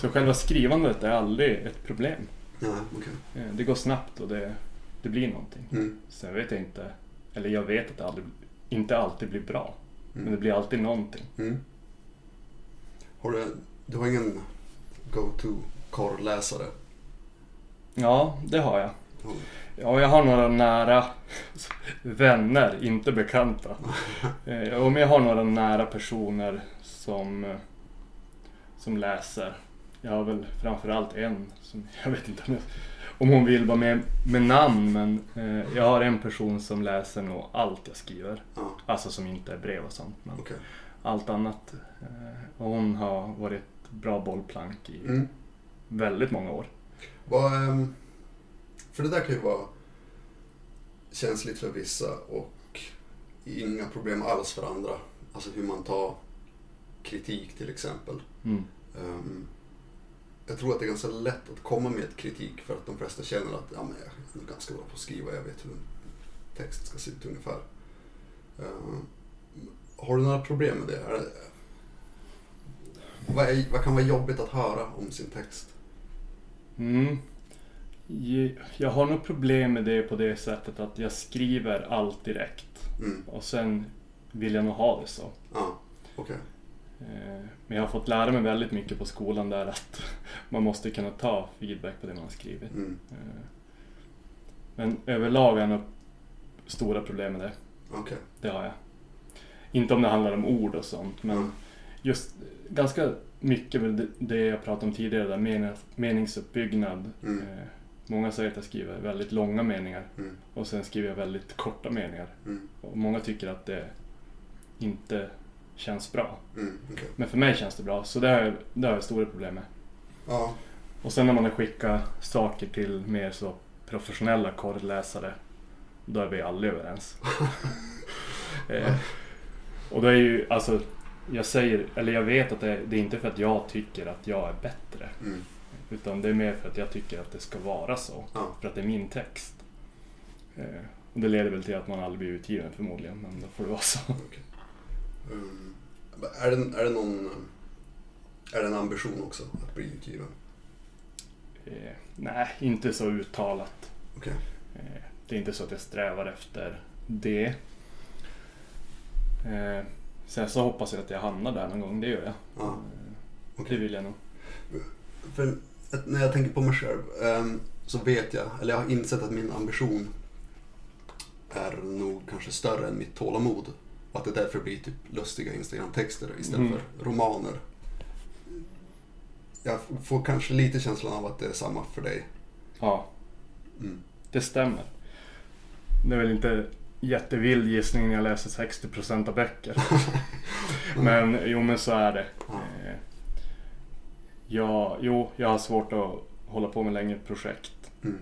så själva skrivandet är aldrig ett problem. Ja, okej. Eh, Det går snabbt och det, det blir någonting. Mm. Sen vet jag inte, eller jag vet att det aldrig, inte alltid blir bra. Men det blir alltid någonting. Mm. Har du, du har ingen go-to korrläsare? Ja, det har jag. Ja, jag har några nära vänner, inte bekanta. [LAUGHS] Eh, och men jag har några nära personer som, eh, som läser. Jag har väl framförallt en som, [LAUGHS] jag vet inte om, hon vill vara med med namn, men eh, jag har en person som läser nog allt jag skriver. Ja, Alltså som inte är brev och sånt. Men okej. allt annat. Eh, och hon har varit bra bollplank i Mm. väldigt många år. Vad, ehm, för det där kan ju vara känsligt för vissa och inga problem alls för andra. Alltså hur man tar kritik till exempel. Mm. Ehm, jag tror att det är ganska lätt att komma med kritik för att de flesta känner att ja, men jag är ganska bra på att skriva, jag vet hur en text ska se ut ungefär. Ehm, har du några problem med det? Det vad, är, vad kan vara jobbigt att höra om sin text? Mm. Jag har nog problem med det på det sättet att jag skriver allt direkt. Mm. Och sen vill jag nog ha det så. Ja, okej. Eh, Men jag har fått lära mig väldigt mycket på skolan där att [LAUGHS] man måste kunna ta feedback på det man har skrivit. Mm. Eh, Men överlag har jag nog stora problem med det. Okej. Det har jag. Inte om det handlar om ord och sånt, men Mm. just ganska mycket väl det- jag pratade om tidigare, där men- meningsuppbyggnad. Mm. Eh, Många säger att jag skriver väldigt långa meningar Mm. och sen skriver jag väldigt korta meningar. Mm. Och många tycker att det inte känns bra. Mm. okej. Men för mig känns det bra, så det har jag, det har jag stora problem med. Ja. Och sen när man har skickat saker till mer så professionella korrläsare, då är vi aldrig överens. [LAUGHS] eh, och då är ju, alltså, jag säger, eller jag vet att det, det är inte för att jag tycker att jag är bättre. Mm. Utan det är mer för att jag tycker att det ska vara så. Ja. För att det är min text. Eh, och det leder väl till att man aldrig blir utgiven förmodligen, men då får det vara så. [LAUGHS] Mm. Är, det, är det någon... Är det en ambition också att bli utgiven? Eh, nej, inte så uttalat. Okej. Eh, det är inte så att jag strävar efter det. Sen så hoppas jag att jag hamnar där någon gång, det gör jag. Ja. Eh, Det vill jag nog. För när jag tänker på mig själv ehm, så vet jag, eller jag har insett att min ambition är nog kanske större än mitt tålamod. Och att det därför blir typ lustiga Instagram-texter istället Mm. för romaner. Jag får kanske lite känslan av att det är samma för dig. Ja, Mm. det stämmer. Det är väl inte jättevild gissning när jag läser 60% av böcker. [LAUGHS] men jo, men så är det. Ja. Eh, ja, jo, jag har svårt att hålla på med längre projekt. Mm.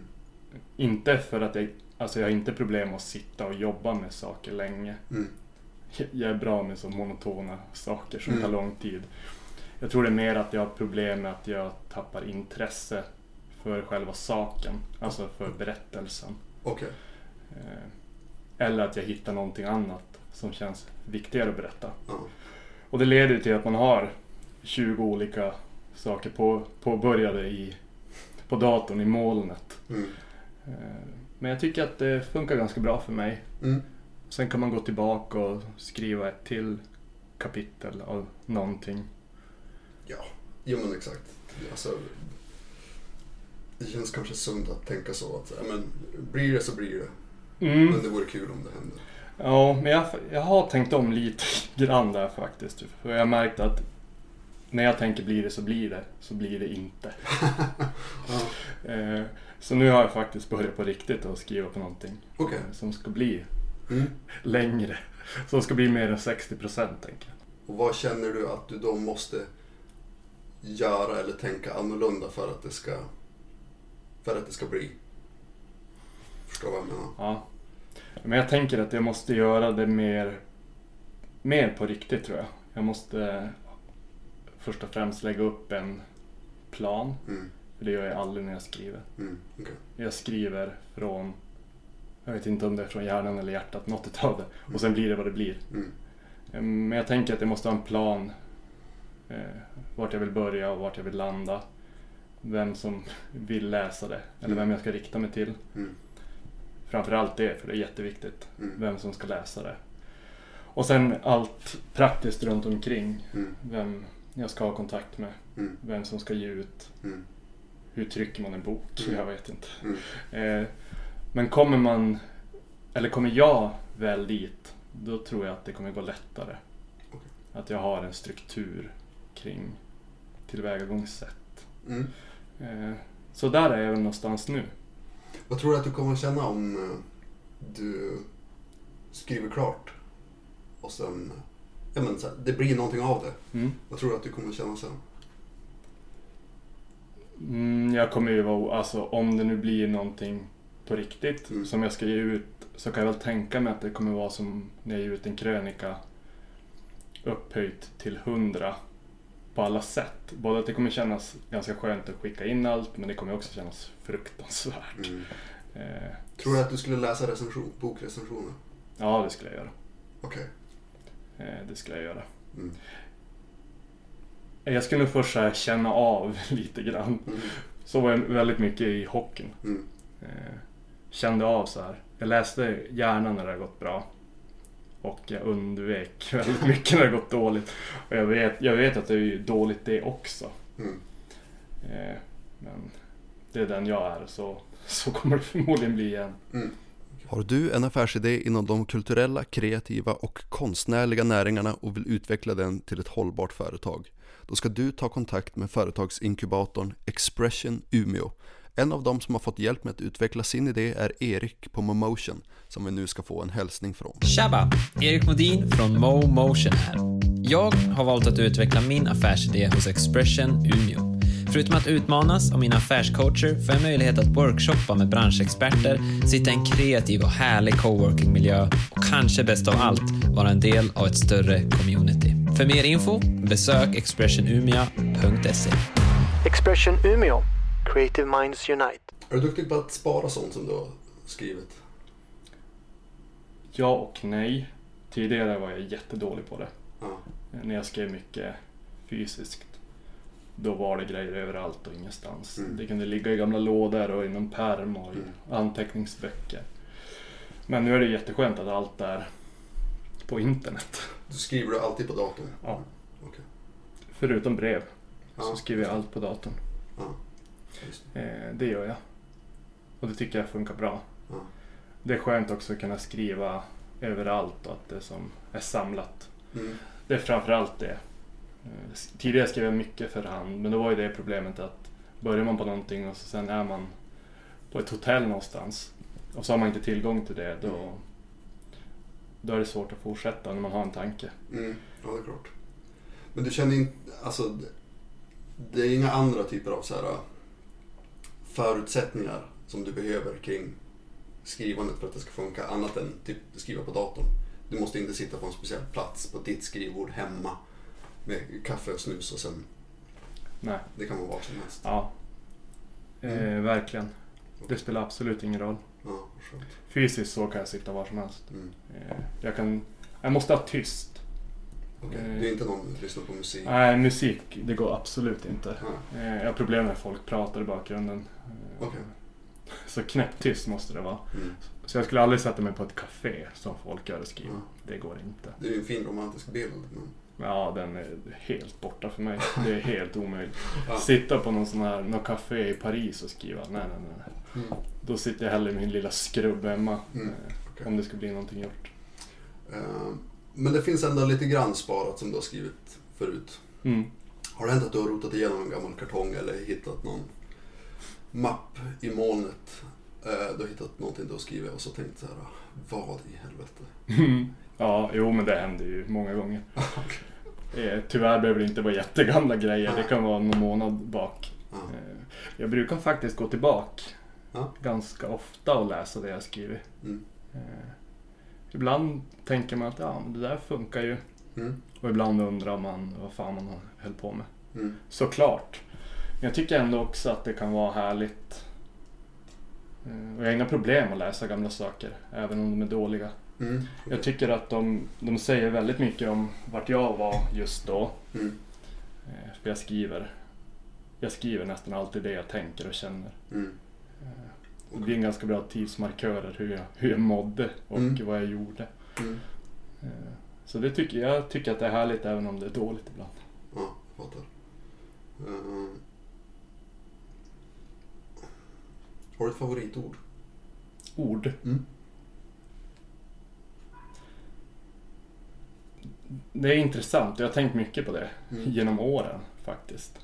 Inte för att jag, alltså jag har inte problem att sitta och jobba med saker länge. Mm. Jag är bra med så monotona saker som Mm. tar lång tid. Jag tror det är mer att jag har problem med att jag tappar intresse för själva saken, alltså för berättelsen. Eh, Eller att jag hittar någonting annat som känns viktigare att berätta. Ja. Och det leder till att man har 20 olika saker på, påbörjade i, på datorn i molnet. Mm. Eh, Men jag tycker att det funkar ganska bra för mig. Mm. Sen kan man gå tillbaka och skriva ett till kapitel av någonting. Ja, jo men exakt. Alltså, det känns kanske sunt att tänka så att men, blir det så blir det. Mm. Men det vore kul om det hände. Ja, men jag, jag har tänkt om lite [LAUGHS] grann där faktiskt. För jag har märkt att när jag tänker blir det så blir det, så blir det inte. [LAUGHS] Ja. Eh, Så nu har jag faktiskt börjat på riktigt att skriva på någonting Okej. eh, som ska bli Mm. [LAUGHS] längre. Som ska bli mer än 60 procent tänker jag. Och vad känner du att du då måste göra eller tänka annorlunda för att det ska, för att det ska bli? Förstår vad jag menar? Ja. Men jag tänker att jag måste göra det mer, mer på riktigt tror jag. Jag måste först och främst lägga upp en plan. Mm. För det gör jag aldrig när jag skriver. Mm. okej. Jag skriver från, jag vet inte om det är från hjärnan eller hjärtat, något utav det. Och sen blir det vad det blir. Mm. Eh, Men jag tänker att jag måste ha en plan. Eh, vart jag vill börja och vart jag vill landa. Vem som vill läsa det. Eller vem jag ska rikta mig till. Framförallt det, för det är jätteviktigt. Mm. Vem som ska läsa det. Och sen allt praktiskt runt omkring. Mm. Vem jag ska ha kontakt med. Mm. Vem som ska ge ut. Mm. Hur trycker man en bok? Mm. Jag vet inte. Mm. Eh, men kommer man, eller kommer jag väl dit, då tror jag att det kommer gå lättare. Okej. Att jag har en struktur kring tillvägagångssätt. Eh, så där är jag väl någonstans nu. Vad tror du att du kommer känna om eh, du skriver klart och sen, ja men så här, det blir någonting av det. Mm. Vad tror du att du kommer känna sen? Mm, jag kommer ju vara, alltså om det nu blir någonting på riktigt Mm. som jag ska ge ut så kan jag väl tänka mig att det kommer vara som när jag ger ut en krönika upphöjt till hundra på alla sätt. Både att det kommer kännas ganska skönt att skicka in allt men det kommer också kännas fruktansvärt. Mm. Eh, Tror du att du skulle läsa recension, bokrecensioner? ja, det skulle jag göra. Okej. Eh, det skulle jag göra. Mm. Jag skulle nog först så här känna av [LAUGHS] lite grann. Mm. Så var jag väldigt mycket i hockeyn. Mm. Eh, kände av så här. Jag läste gärna när det har gått bra. Och jag undvek väldigt mycket när det gått dåligt. Och jag vet, jag vet att det är dåligt det också. Mm. Eh, men det är den jag är så, så kommer det förmodligen bli igen. Har du en affärsidé inom de kulturella, kreativa och konstnärliga näringarna och vill utveckla den till ett hållbart företag? Då ska du ta kontakt med företagsinkubatorn Expression Umeå. En av dem som har fått hjälp med att utveckla sin idé är Erik på Momotion, som vi nu ska få en hälsning från. Tjaba! Erik Modin från Mo Motion här. Jag har valt att utveckla min affärsidé hos Expression Umeå. Förutom att utmanas av mina affärscoacher får jag möjlighet att workshoppa med branschexperter, sitta i en kreativ och härlig coworkingmiljö och kanske bäst av allt vara en del av ett större community. För mer info, besök expressionumia.se. Expression Umeå. Creative Minds Unite. Är du duktig på att spara sånt som du har skrivit? Ja och nej. Tidigare var jag jättedålig på det. Ja. När jag skrev mycket fysiskt. Då var det grejer överallt och ingenstans. Mm. Det kunde ligga i gamla lådor och i någon pärm och i Mm. anteckningsböcker. Men nu är det jätteskönt att allt är på internet. Du skriver du alltid på datorn? Ja. Okej. Förutom brev Ja. så skriver jag allt på datorn. Ja. Det. Eh, det gör jag. Och det tycker jag funkar bra. Det är skönt också att kunna skriva överallt och att det som är samlat. Mm. Det är framförallt det. Eh, Tidigare skrev jag mycket för hand men då var ju det problemet att börjar man på någonting och så sen är man på ett hotell någonstans och så har man inte tillgång till det då, då är det svårt att fortsätta när man har en tanke. Mm. Ja, det är klart. Men du känner inte, alltså det- det är inga andra typer av så här äh, förutsättningar som du behöver kring skrivandet för att det ska funka annat än typ skriva på datorn. Du måste inte sitta på en speciell plats på ditt skrivbord hemma med kaffe och snus och sen Nej. det kan vara vad som helst. Ja. Eh, Mm. verkligen. Det spelar absolut ingen roll. Ja, skönt. Fysiskt så kan jag sitta var som helst. Mm. Eh, jag, kan, jag måste ha tyst. Okej, Eh. Det är inte någon som lyssnar på musik? Nej, musik, det går absolut inte. Ja. Eh, jag har problem när folk pratar i bakgrunden. Eh, Okej. [LAUGHS] Så knäpptyst måste det vara. Mm. Så jag skulle aldrig sätta mig på ett café som folk gör och skriver. Ja. Det går inte. Det är ju en fin romantisk bild. Men... Ja, den är helt borta för mig. Det är helt omöjligt. [LAUGHS] Ja. Sitta på någon sån här, någon café i Paris och skriva. Nej, nej, nej. Mm. Då sitter jag hellre i min lilla skrubb hemma. Mm, eh, okej. Om det ska bli någonting gjort. Eh, Men det finns ändå lite grann sparat som du har skrivit förut. Mm. Har det hänt att du har rotat igenom en gammal kartong eller hittat någon mapp i molnet? Eh, Du har hittat någonting du har skrivit och så tänkt så här, vad i helvete? Ja, jo men det händer ju många gånger. [LAUGHS] Eh, Tyvärr behöver det inte vara jättegamla grejer. Det kan vara någon månad bak. Ja. Eh, Jag brukar faktiskt gå tillbaka Ja. ganska ofta och läsa det jag skrivit. Mm. Ibland tänker man att ja, men det där funkar ju. Mm. Och ibland undrar man vad fan man höll på med. Mm. Såklart. Men jag tycker ändå också att det kan vara härligt. Eh, Och jag har inga problem att läsa gamla saker, även om de är dåliga. Mm. Jag tycker att de, de säger väldigt mycket om vart jag var just då. Mm. Eh, För jag skriver, jag skriver nästan alltid det jag tänker och känner. Mm. Det blir en ganska bra tidsmarkörer hur jag, hur jag mådde och Mm. vad jag gjorde. Mm. Eh, Så det tycker jag tycker att det är härligt även om det är dåligt ibland. Ja, fattar. Eh, Har du ett favoritord? Ord. Mm. Det är intressant. Jag har tänkt mycket på det Mm. [LAUGHS] genom åren faktiskt.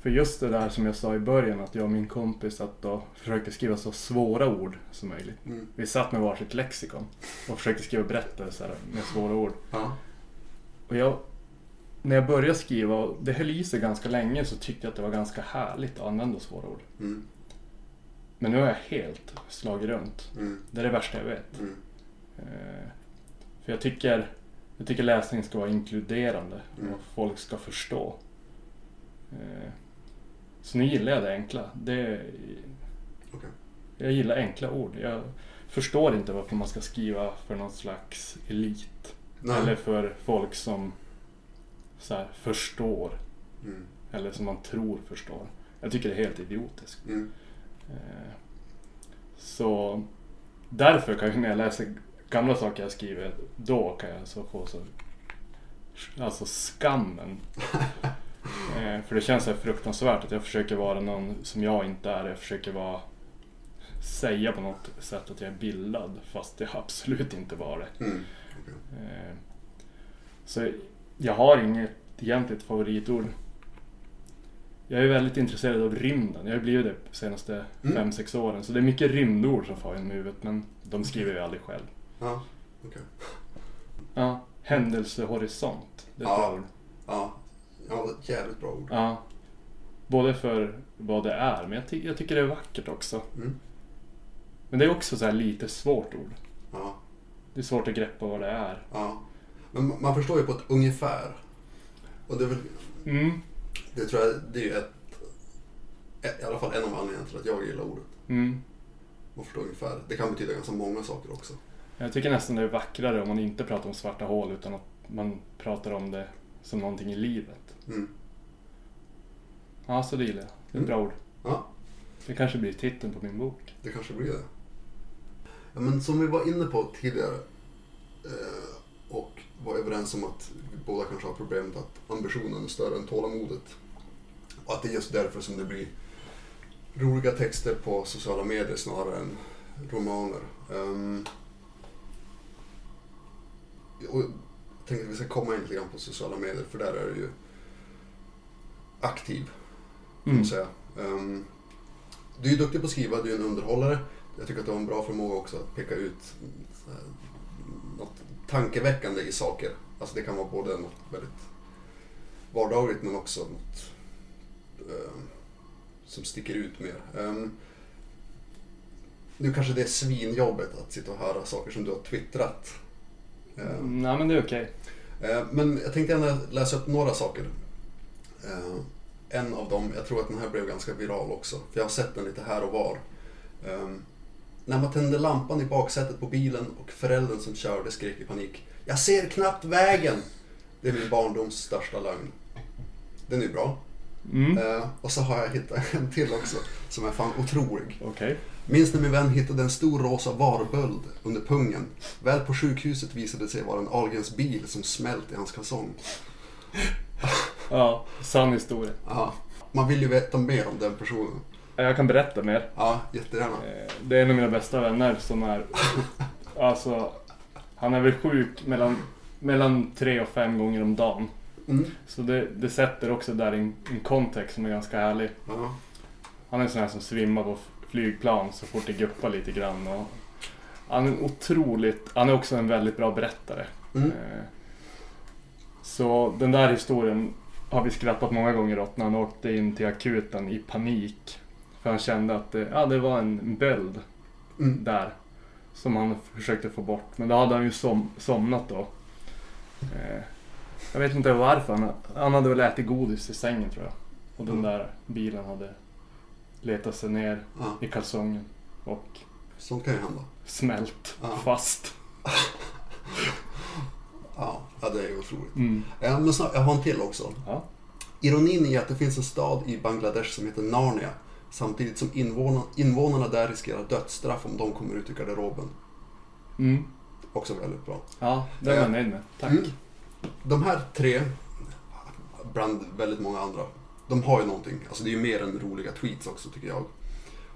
För just det där som jag sa i början att jag och min kompis att då försökte skriva så svåra ord som möjligt. Mm. Vi satt med varsitt lexikon och försökte skriva berättelser med svåra ord. Ja. Och jag, när jag började skriva, och det höll i sig ganska länge, så tyckte jag att det var ganska härligt att använda svåra ord. Mm. Men nu har jag helt slagit runt. Mm. Det är det värsta jag vet. Mm. Eh, För jag tycker, jag tycker läsning ska vara inkluderande Mm. och folk ska förstå. Eh, Så nu gillar jag det enkla. Det, Okej. jag gillar enkla ord. Jag förstår inte varför man ska skriva för någon slags elit. Nej. Eller för folk som så här, förstår. Mm. Eller som man tror förstår. Jag tycker det är helt idiotiskt. Eh, Så därför kan jag när jag läser gamla saker jag skriver, då kan jag så få så Alltså skammen. [LAUGHS] Eh, För det känns så fruktansvärt att jag försöker vara någon som jag inte är. Jag försöker vara säga på något sätt att jag är bildad fast jag absolut inte var det. Mm. Okej. Eh, Så jag har inget egentligt favoritord. Jag är väldigt intresserad av rymden. Jag har blivit det de senaste Mm. fem sex åren. Så det är mycket rymdord som far in i huvudet men de skriver jag aldrig själv. Ja, okej. Ja, händelsehorisont. Det är ett Ja. bra ord. Ja, ja, det är ett jävligt bra ord. Ja. Både för vad det är, men jag, ty- jag tycker det är vackert också. Mm. Men det är också så här lite svårt ord. Ja, Det är svårt att greppa vad det är. ja. Men man förstår ju på ett ungefär. Och det är väl, Mm. Det tror jag, det är ju ett, ett, i alla fall en av anledningarna till att jag gillar ordet. Mm. Man förstår ungefär. Det kan betyda ganska många saker också. Jag tycker nästan det är vackrare om man inte pratar om svarta hål utan att man pratar om det som någonting i livet. Mm. Ja, så det gillar jag. Det är ett bra ord. Ja, Det kanske blir titeln på min bok. det kanske blir det. Ja, men som vi var inne på tidigare eh, och var överens om att båda kanske har problemet att ambitionen är större än tålamodet. Och att det är just därför som det blir roliga texter på sociala medier snarare än romaner. Ehm, och jag tänkte att vi ska komma in lite grann på sociala medier för där är du ju aktiv kan Mm. säga. Ehm, du är ju duktig på att skriva, du är en underhållare. Jag tycker att du har en bra förmåga också att peka ut något tankeväckande i saker. Alltså det kan vara både något väldigt vardagligt men också något ehm, som sticker ut mer. Ehm, nu kanske det är svinjobbet att sitta och höra saker som du har twittrat. Ehm, Nej, men det är okej. Eh, Men jag tänkte gärna läsa upp några saker. Eh, En av dem, jag tror att den här blev ganska viral också, för jag har sett den lite här och var. När man tände lampan i baksätet på bilen och föräldern som körde skrek i panik. Jag ser knappt vägen! Det är min barndoms största lögn. Den är bra. Mm. Eh, Och så har jag hittat en till också, som är fan otrolig. Okej. Minns när min vän hittade en stor rosa varböld under pungen. Väl på sjukhuset visade det sig vara en Ahlgrens bil som smält i hans kalsong. Ja, sann historia. Ja, man vill ju veta mer om den personen. Jag kan berätta mer. Ja, jättegärna. Eh, Det är en av mina bästa vänner som är... [LAUGHS] Alltså, han är väl sjuk mellan, mellan tre och fem gånger om dagen. Mm. Så det, det sätter också där en, en kontext som är ganska härlig. Ja. Han är en sån här som svimmar på flygplan så fort det guppar lite grann. Och han är otroligt... Han är också en väldigt bra berättare. Mm. Eh, Så den där historien har vi skrattat många gånger åt när han åkte in till akuten i panik. För han kände att det, ja, det var en böld Mm. där. Som han försökte få bort. Men då hade han ju som, somnat då. Eh, Jag vet inte varför. Han, han hade väl ätit godis i sängen tror jag. Och den där bilen hade letat sig ner Ja, i kalsongen. Och sånt kan ju hända. smält Ja. fast. [LAUGHS] Ja, det är ju otroligt. Mm. Ja, men snart, jag har en till också. Ja. Ironin är att det finns en stad i Bangladesh som heter Narnia. Samtidigt som invånarna, invånarna där riskerar dödsstraff om de kommer ut ur garderoben. Mm. Också väldigt bra. Ja, det var jag nöjd med. Tack. Mm. De här tre, bland väldigt många andra, de har ju någonting. Alltså det är ju mer än roliga tweets också tycker jag.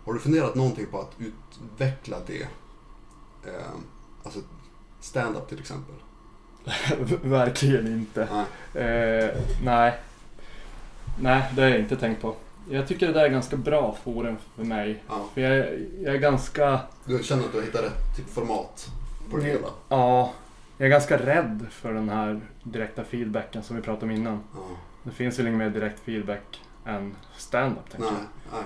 Har du funderat någonting på att utveckla det? Eh, alltså stand-up till exempel. [LAUGHS] Verkligen inte. Nej. Eh, nej. Nej, det har jag inte tänkt på. Jag tycker det där är ganska bra forum för mig. Ja. För jag, är- jag är ganska... Du känner att du har hittat rätt typ format på det hela? Ja. Jag är ganska rädd för den här direkta feedbacken som vi pratade om innan. Ja. Det finns väl ingen mer direkt feedback än stand-up tänker Nej, nej,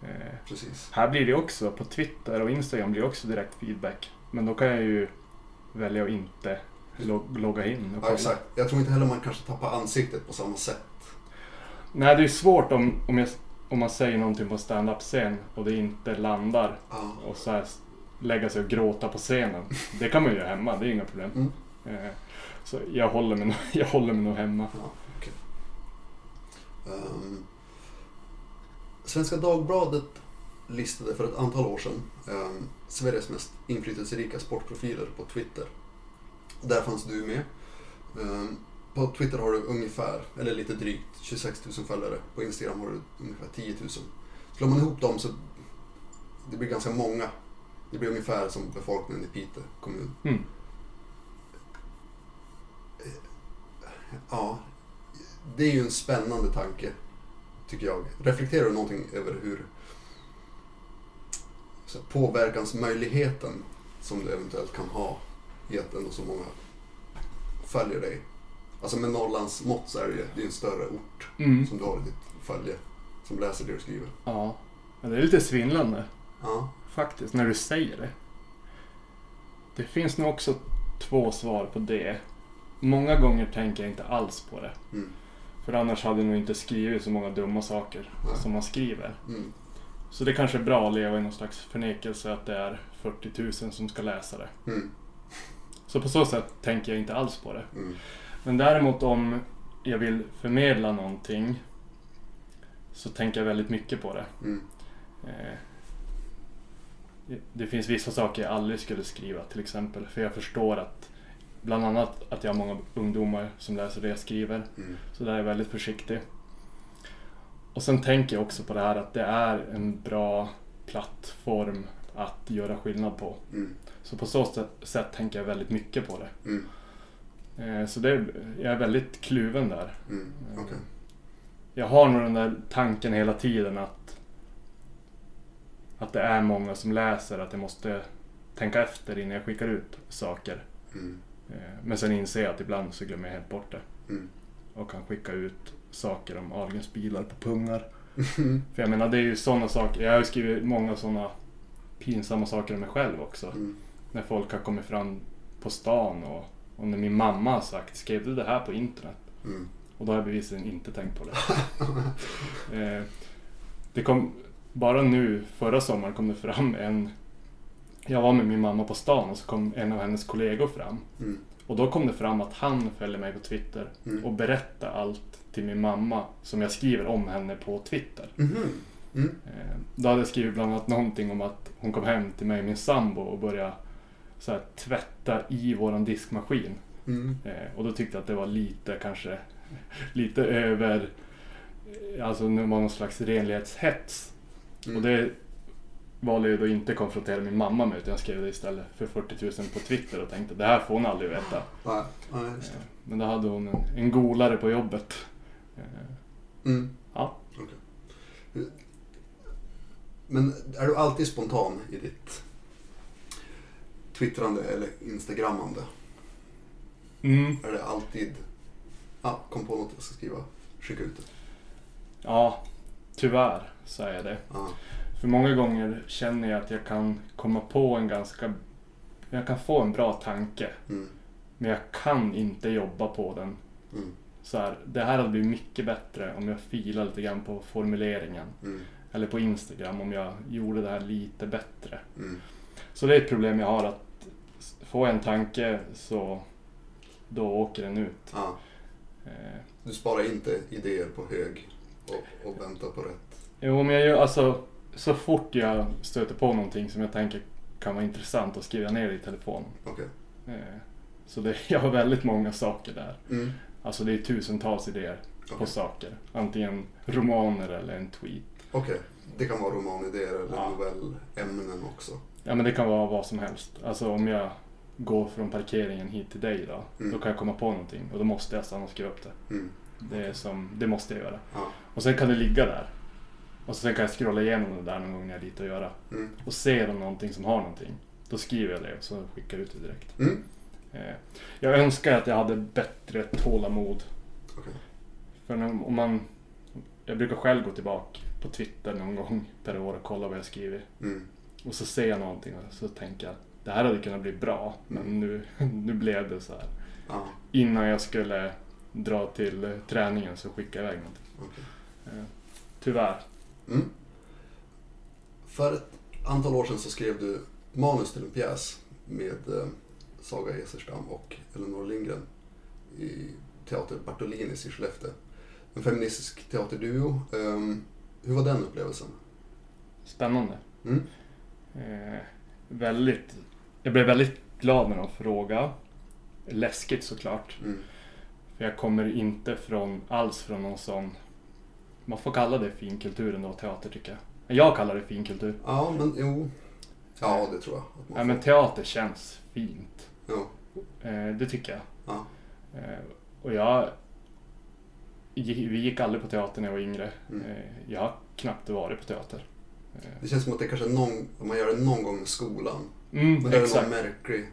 jag. Eh, precis. här blir det också, på Twitter och Instagram blir det också direkt feedback. Men då kan jag ju välja att inte log- logga in och Ja, kolla. exakt. Jag tror inte heller man kanske tappar ansiktet på samma sätt. Nej, det är svårt om, om, jag, om man säger någonting på en stand-up-scen och det inte landar Ja. och så här lägga sig och gråta på scenen. Det kan man ju göra hemma, det är inga problem. Mm. Eh, så jag håller mig, [LAUGHS] jag håller mig nog hemma. Ja, okej. Ehm, Svenska Dagbladet listade för ett antal år sedan ehm, Sveriges mest inflytelserika sportprofiler på Twitter. Där fanns du med. Ehm, på Twitter har du ungefär, eller lite drygt, 26 000 följare. På Instagram har du ungefär 10 000. Slår man ihop dem så det blir ganska många. Det blir ungefär som befolkningen i Piteå kommun. Mm. Ja, det är ju en spännande tanke. tycker jag. Reflekterar du någonting över hur så påverkansmöjligheten som du eventuellt kan ha i att ändå så många följer dig? Alltså med Norrlands mått så är det ju det är en större ort Mm. som du har i ditt följe som läser det du skriver. Ja. Men det är lite svindlande Ja. faktiskt när du säger det. Det finns nog också två svar på det. Många gånger tänker jag inte alls på det. Mm. För annars hade jag nog inte skrivit så många dumma saker Nej. som man skriver. Mm. Så det kanske är bra att leva i någon slags förnekelse att det är 40 000 som ska läsa det. Mm. Så på så sätt tänker jag inte alls på det. Men däremot om jag vill förmedla någonting så tänker jag väldigt mycket på det. Mm. Eh, Det finns vissa saker jag aldrig skulle skriva till exempel. För jag förstår att bland annat att jag har många ungdomar som läser det jag skriver. Mm. Så där är jag väldigt försiktig. Och sen tänker jag också på det här att det är en bra plattform att göra skillnad på. Mm. Så på så sätt, sätt tänker jag väldigt mycket på det. Mm. Eh, Så det, jag är väldigt kluven där. Mm. Okej. Jag har nog den där tanken hela tiden att att det är många som läser, att jag måste tänka efter innan jag skickar ut saker. Mm. Eh, Men sen inser jag att ibland så glömmer jag helt bort det. Mm. Och kan skicka ut saker om Ahlgrens bilar på pungar. Mm. För jag menar det är ju sådana saker, jag har ju skrivit många sådana pinsamma saker om mig själv också. Mm. När folk har kommit fram på stan och, och när min mamma har sagt skrev du det här på internet? Mm. Och då har jag bevisligen inte tänkt på det. [LAUGHS] eh, det kom, bara nu förra sommaren kom det fram en... Jag var med min mamma på stan och så kom en av hennes kollegor fram. Mm. Och då kom det fram att han följer mig på Twitter Mm. och berättar allt till min mamma som jag skriver om henne på Twitter. Mhm. Mm. Eh, Då hade jag skrivit bland annat någonting om att hon kom hem till mig min sambo och började så här, tvätta i våran diskmaskin. Mm. Eh, och då tyckte jag att det var lite kanske [LAUGHS] lite över eh, alltså det var någon slags renlighetshets. Mm. Och det valde jag då inte konfrontera min mamma med utan jag skrev det istället för 40 000 på Twitter och tänkte det här får hon aldrig veta. Nej, just Eh. Men då hade hon en, en golare på jobbet. Eh, Mm. Ja. Okej. Men är du alltid spontan i ditt twittrande eller instagrammande? Mm. Är det alltid, ja, kom på något jag ska skriva, skicka ut det? Ja, tyvärr så är det. Ja. För många gånger känner jag att jag kan komma på en ganska... Jag kan få en bra tanke. Mm. Men jag kan inte jobba på den. Mm. Så här, det här hade blivit mycket bättre om jag filar lite grann på formuleringen. Mm. Eller på Instagram om jag gjorde det här lite bättre. Mm. Så det är ett problem jag har att s- få en tanke så då åker den ut. Ja. Eh, Du sparar inte idéer på hög och, och väntar på rätt. Jo, men jag gör alltså så fort jag stöter på någonting som jag tänker kan vara intressant skriver jag ner i telefonen. Okej. Eh, Så det, [LAUGHS] jag har väldigt många saker där. Mm. Alltså det är tusentals idéer på Okej. saker. Antingen romaner eller en tweet. Okej. Det kan vara romanidéer eller Ja. novellämnen också. Ja men det kan vara vad som helst. Alltså om jag går från parkeringen hit till dig då. Mm. Då kan jag komma på någonting och då måste jag stanna och skriva upp det. Mm. Det, är som, det måste jag göra. Ja. Och sen kan det ligga där. Och sen kan jag scrolla igenom det där någon gång när jag har lite att göra. Mm. Och ser de någonting som har någonting. Då skriver jag det och så skickar jag ut det direkt. Mm. Eh, Jag önskar att jag hade bättre tålamod. Okej. För om man... Jag brukar själv gå tillbaka på Twitter någon gång per år och kolla vad jag skriver. Mm. Och så ser jag någonting och så tänker jag det här hade kunnat bli bra. Men nu, [LAUGHS] nu blev det så här. Ja. Innan jag skulle dra till träningen så skickade jag iväg någonting. Okej. Eh, Tyvärr. Mm. För ett antal år sedan så skrev du manus till en pjäs med eh, Saga Eserstam och Elinor Lindgren i Teater Bartolinis i Skellefteå. En feministisk teaterduo. Ehm, hur var den upplevelsen? Spännande. Mm. Eh, väldigt... Jag blev väldigt glad när de frågade. Läskigt såklart. Mm. För jag kommer inte från, alls från någon sån... Man får kalla det finkultur ändå, teater tycker jag. Jag kallar det finkultur. Ja, men jo. Ja, det tror jag. Att man Ja, men teater känns fint. Ja. Eh, det tycker jag. Ja. Eh, och jag... vi gick aldrig på teater när jag var yngre. Mm. Eh, Jag har knappt varit på teater. Det känns som att det kanske är någon, om man gör det någon gång i skolan. Mm, Men det exakt. någon märklig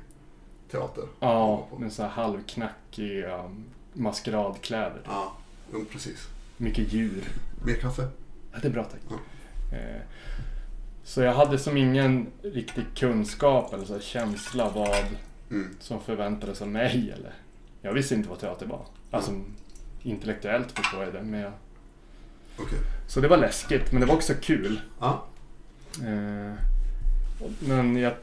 teater. Ja, med så här halvknackiga maskeradkläder. Ja, jo, precis. Mycket djur. Mer kaffe? Ja, det är bra tack. Ja. Eh, Så jag hade som ingen riktig kunskap eller så känsla vad Mm. som förväntades av mig. Eller. Jag visste inte vad teater var. Alltså intellektuellt förstår jag det. Men jag... Okej. Så det var läskigt, men det var också kul. Ja. Eh, och- Men jag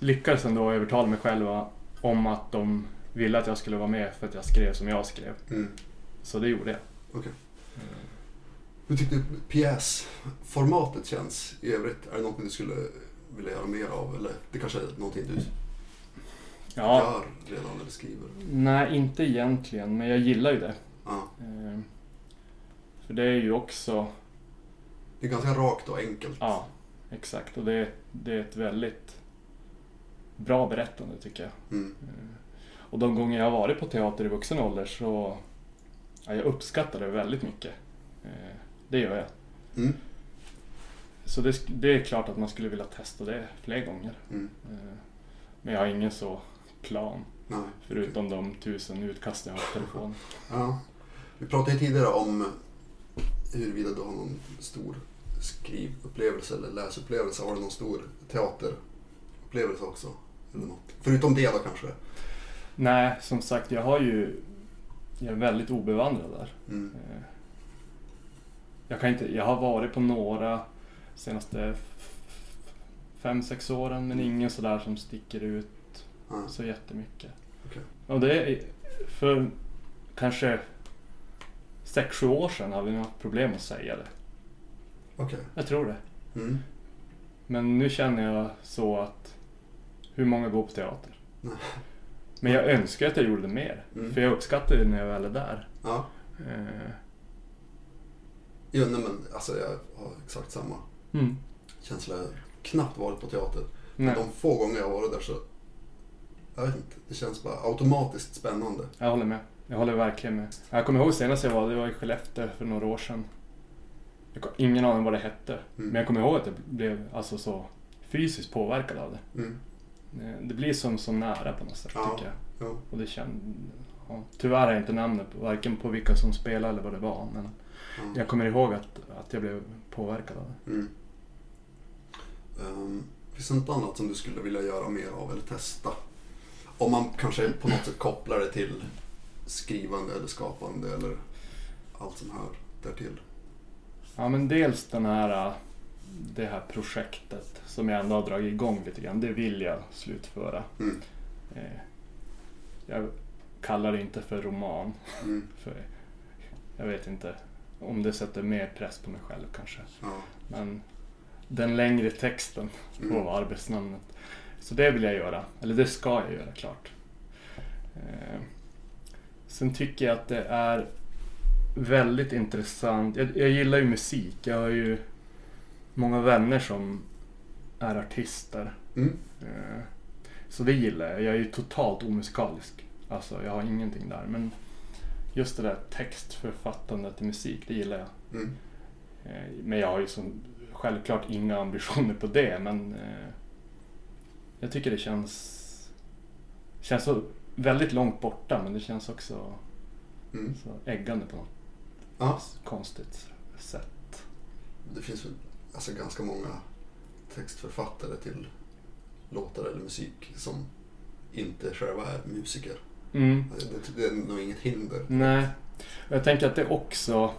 lyckades ändå övertala mig själv om att de ville att jag skulle vara med för att jag skrev som jag skrev. Mm. Så det gjorde jag. Hur tyckte du pjäsformatet känns i övrigt? Är det något du skulle vilja göra mer av? Eller det kanske är någonting du Ja, gör redan eller skriver? nej inte egentligen, men jag gillar ju det. Ja. Eh, För det är ju också, Det är ganska rakt och enkelt. ja exakt. Och det, det är ett väldigt bra berättande tycker jag. Mm. Och de gånger jag har varit på teater i vuxen ålder så ja, jag uppskattar det väldigt mycket. Eh, Det gör jag. Mm. Så det, det är klart att man skulle vilja testa det fler gånger. Mm. Eh, Men jag har ingen så plan. Nej. Förutom de tusen utkast jag har på telefonen. [LAUGHS] Ja. Vi pratade tidigare om huruvida du har någon stor skrivupplevelse eller läsupplevelse. Har du någon stor teaterupplevelse också? Eller något? Förutom det då kanske? Nej, som sagt jag har ju... Jag är väldigt obevandrad där. Mm. Eh, Jag, kan inte, jag har varit på några senaste fem, sex åren men ingen sådär som sticker ut Ja. så jättemycket. Okej. Och det är för kanske sex, sju år sedan hade vi haft problem att säga det. Okej. Jag tror det. Mm. Men nu känner jag så att hur många går på teater? [LAUGHS] Men jag önskar att jag gjorde det mer. Mm. För jag uppskattar det när jag väl är där. Ja. Eh, Jo, nej, men alltså jag har exakt samma mm. känsla. Jag har knappt varit på teater. Men de få gånger jag har varit där så... Jag vet inte. Det känns bara automatiskt spännande. jag håller med. Jag håller verkligen med. Jag kommer ihåg senast jag var, det var i Skellefteå för några år sedan. Jag har ingen aning vad det hette. Mm. Men jag kommer ihåg att jag blev alltså så fysiskt påverkad av det. Mm. Eh, Det blir som så nära på något sätt Ja. tycker jag. Jo. Och det känd... ja. Tyvärr har jag inte namnet på, varken på vilka som spelar eller vad det var. Men Ja. jag kommer ihåg att, att jag blev påverkad av det. Mm. Um, finns det något annat som du skulle vilja göra mer av eller testa? Om man kanske på något sätt kopplar det till skrivande eller skapande eller allt som hör därtill. Ja men dels den här, det här projektet som jag ändå har dragit igång lite grann. Det vill jag slutföra. Mm. Eh, Jag kallar det inte för roman. Mm. För jag vet inte om det sätter mer press på mig själv kanske. Ja. Men den längre texten Mm. arbetsnamnet. Så det vill jag göra. Eller det ska jag göra klart. Eh, sen tycker jag att det är väldigt intressant. Jag, jag gillar ju musik. Jag har ju många vänner som är artister. Mm. Eh, så det gillar jag. Jag är ju totalt omusikalisk. Alltså jag har ingenting där. Men just det där textförfattandet i musik, det gillar jag. Mm. Eh, Men jag har ju som, självklart inga ambitioner på det men eh, jag tycker det känns, känns så väldigt långt borta men det känns också Mm. så äggande på något Ja. konstigt sätt. Det finns väl alltså ganska många textförfattare till låtar eller musik som inte själva är musiker. Mm. Det, det är nog inget hinder. Nej, och jag tänker att det också,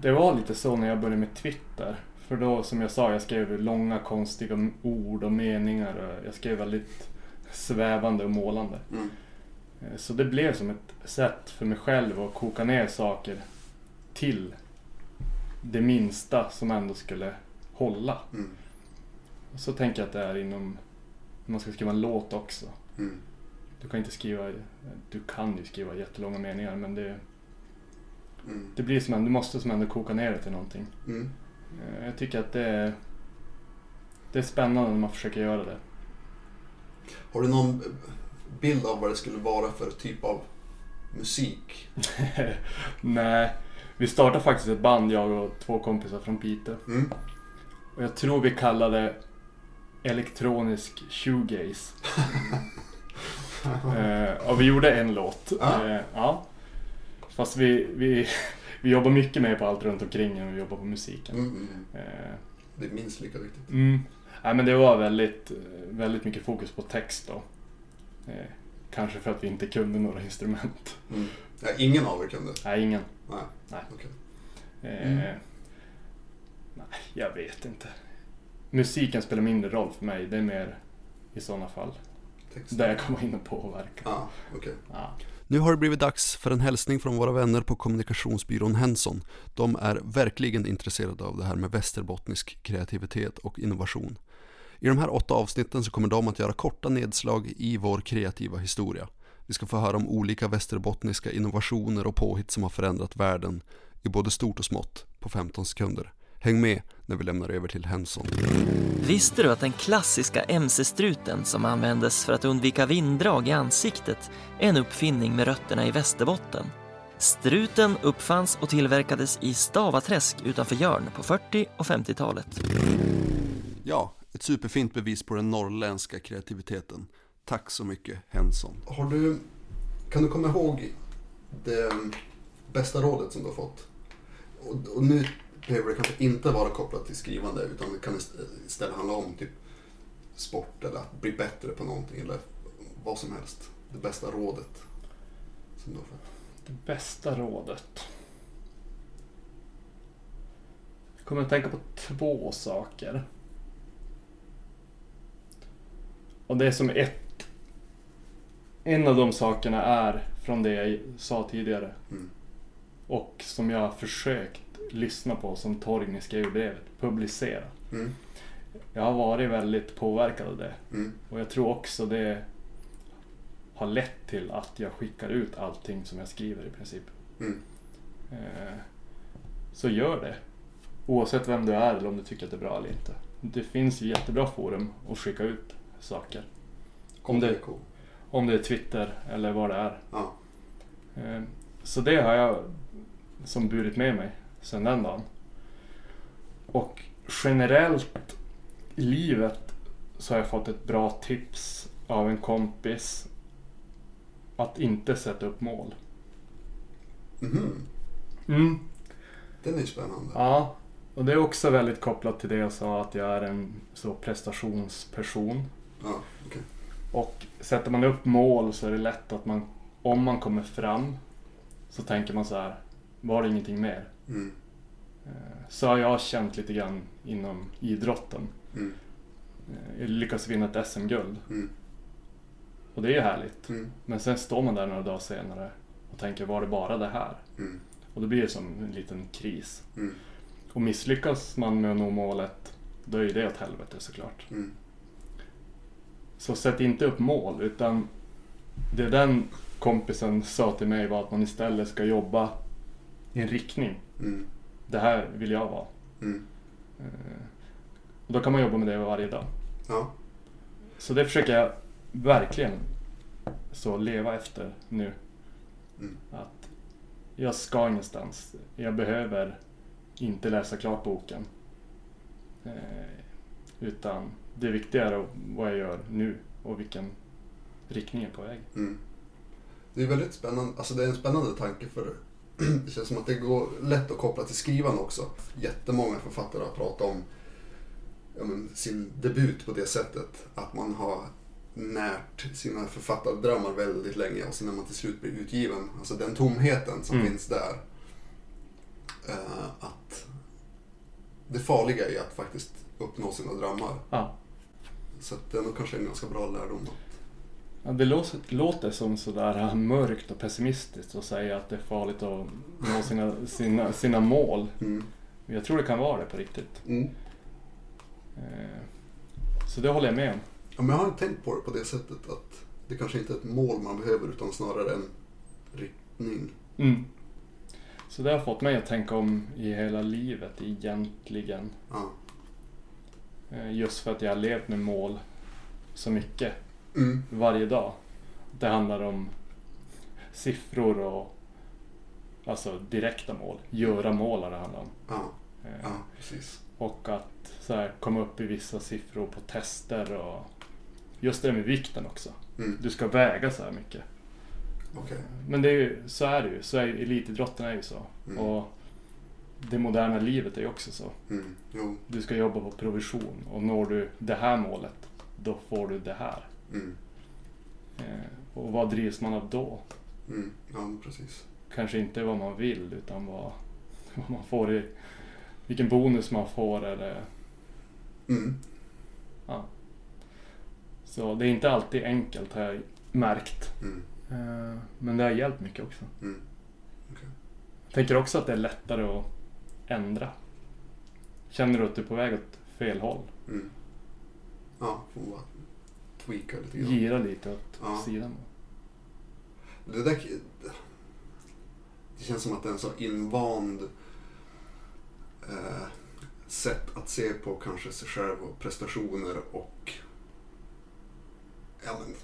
det var lite så när jag började med Twitter. För då som jag sa, jag skrev långa konstiga ord och meningar och jag skrev väldigt svävande och målande. Mm. Eh, Så det blev som ett sätt för mig själv att koka ner saker till det minsta som ändå skulle hålla. Mm. Så tänker jag att det är inom, när man ska skriva en låt också. Mm. Du kan inte skriva, du kan ju skriva jättelånga meningar men det, Mm. det blir som en, du måste som ändå koka ner det till någonting. Mm. Eh, Jag tycker att det är, det är spännande när man försöker göra det. Har du någon bild av vad det skulle vara för typ av musik? [LAUGHS] Nej, Vi startade faktiskt ett band, jag och två kompisar från Piteå. Mm. Och jag tror vi kallade elektronisk shoegaze. [LAUGHS] eh, och vi gjorde en låt. Eh, ja. Fast vi, vi, [LAUGHS] vi jobbar mycket mer på allt runt omkring än vi jobbar på musiken. Mm, mm. Eh, Det är minst lika viktigt. Mm. Nej, men det var väldigt, väldigt mycket fokus på text då. Eh, kanske för att vi inte kunde några instrument. Mm. Ja, ingen av er kunde? Nej, ingen. Nej. Nej. Okej. Eh, Mm. Nej, jag vet inte. Musiken spelar mindre roll för mig. Det är mer i sådana fall. Text. Där jag kommer in och påverka. Ja, okej. Ja. Nu har det blivit dags för en hälsning från våra vänner på kommunikationsbyrån Henson. De är verkligen intresserade av det här med västerbottnisk kreativitet och innovation. I de här åtta avsnitten så kommer de att göra korta nedslag i vår kreativa historia. Vi ska få höra om olika västerbottniska innovationer och påhitt som har förändrat världen i både stort och smått på 15 sekunder. Häng med när vi lämnar över till Henson. Visste du att den klassiska MC-struten som användes för att undvika vinddrag i ansiktet är en uppfinning med rötterna i Västerbotten? Struten uppfanns och tillverkades i Stavaträsk utanför Jörn på 40 och 50-talet. Ja, ett superfint bevis på den norrländska kreativiteten. Tack så mycket Henson. Har du, kan du komma ihåg det bästa rådet som du har fått? Och, och nu behöver det kanske inte vara kopplat till skrivande utan det kan istället handla om typ sport eller att bli bättre på någonting eller vad som helst. Det bästa rådet som du har fått. Det bästa rådet. Jag kommer att tänka på två saker. Och det är som ett... En av de sakerna är från det jag sa tidigare. Mm. Och som jag har försökt lyssna på som Torgny skrev i brevet. Publicera. Mm. Jag har varit väldigt påverkad av det. Mm. Och jag tror också det har lett till att jag skickar ut allting som jag skriver i princip. Mm. Eh, Så gör det. Oavsett vem du är eller om du tycker att det är bra eller inte. Det finns ju jättebra forum att skicka ut saker. Om det, om det är Twitter eller vad det är. Ja. Eh, Så det har jag som burit med mig sedan den dagen. Och generellt i livet så har jag fått ett bra tips av en kompis att inte sätta upp mål. Mhm. Mm. Den är spännande. Ja, och det är också väldigt kopplat till det jag sa att jag är en så prestationsperson. Ja, okej. Och sätter man upp mål så är det lätt att man, om man kommer fram, så tänker man så här, var det ingenting mer? Mm. Eh, Så har jag känt lite grann inom idrotten. Mm. Eh, Jag lyckas vinna ett SM-guld. Mm. Och det är ju härligt. Mm. Men sen står man där några dagar senare och tänker, var det bara det här? Mm. Och då blir det som en liten kris. Mm. Och misslyckas man med att nå målet, då är ju det åt helvete såklart. Så sätt inte upp mål, utan det den kompisen sa till mig var att man istället ska jobba i en riktning. Mm. Det här vill jag vara. Mm. Eh, Och då kan man jobba med det varje dag. Ja. Så det försöker jag verkligen så leva efter nu. Mm. Att jag ska ingenstans. Jag behöver inte läsa klart boken. Eh, utan det viktiga är vad jag gör nu och vilken riktning jag är på väg. Mm. Det är väldigt spännande, alltså det är en spännande tanke för det känns som att det går lätt att koppla till skrivande också. Jättemånga författare har pratat om ja, men, sin debut på det sättet. Att man har närt sina författardrömmar väldigt länge och sen när man till slut blir utgiven, alltså den tomheten som Mm. finns där. Eh, att det farliga är att faktiskt uppnå sina drömmar. Ja. Så det är nog kanske en ganska bra lärdom. Att, Ja, det låter, som sådär mörkt och pessimistiskt att säga att det är farligt att nå sina, sina, sina mål. mm. Jag tror det kan vara det på riktigt. Mm. Eh, Så det håller jag med om. Ja, men jag har inte tänkt på det på det sättet att det kanske inte är ett mål man behöver utan snarare en riktning. Mm. Så det har fått mig att tänka om i hela livet egentligen. Ja. Eh, Just för att jag har levt med mål så mycket Mm. varje dag. Det handlar om siffror och alltså direkta mål. Göra mål har det handlar om. Ja, Eh, ja precis. Och att så här, komma upp i vissa siffror på tester och just det med vikten också. Mm. Du ska väga så här mycket. Okej. Men det är ju, så är det ju. Så är, elitidrotten är ju så. Mm. Och det moderna livet är ju också så. Mm. Du ska jobba på provision och når du det här målet, då får du det här. Mm. Eh, och vad drivs man av då? Mm. Ja, precis. Kanske inte vad man vill utan vad, [LAUGHS] vad man får i, vilken bonus man får eller Mm. ja. Så det är inte alltid enkelt har jag märkt. Mm. Eh, men det har hjälpt mycket också. Mm. Okej. Jag tänker också att det är lättare att ändra. Känner du att du är på väg åt fel håll? Mm. Ja, får tweaka lite grann. Gira lite åt Ja. sidan. Det där... Det känns som att det är en så invand eh, sätt att se på kanske sig själv och prestationer och ja, men,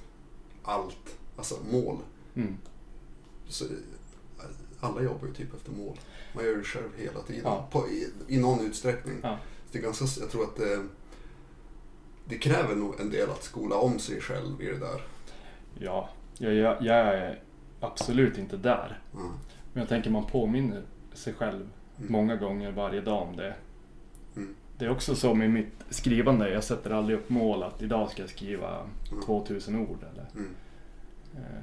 allt. Alltså mål. Mm. Så, alla jobbar ju typ efter mål. Man gör det själv hela tiden. Ja. På, i, I någon utsträckning. Ja. Så det är ganska, jag tror att det, det kräver nog en del att skola om sig själv i det där. Ja, jag, jag, jag är absolut inte där. Mm. Men jag tänker man påminner sig själv Mm. många gånger varje dag om det. Mm. Det är också så med mitt skrivande. Jag sätter aldrig upp mål att idag ska jag skriva Mm. 2000 ord. Eller, Mm. eh,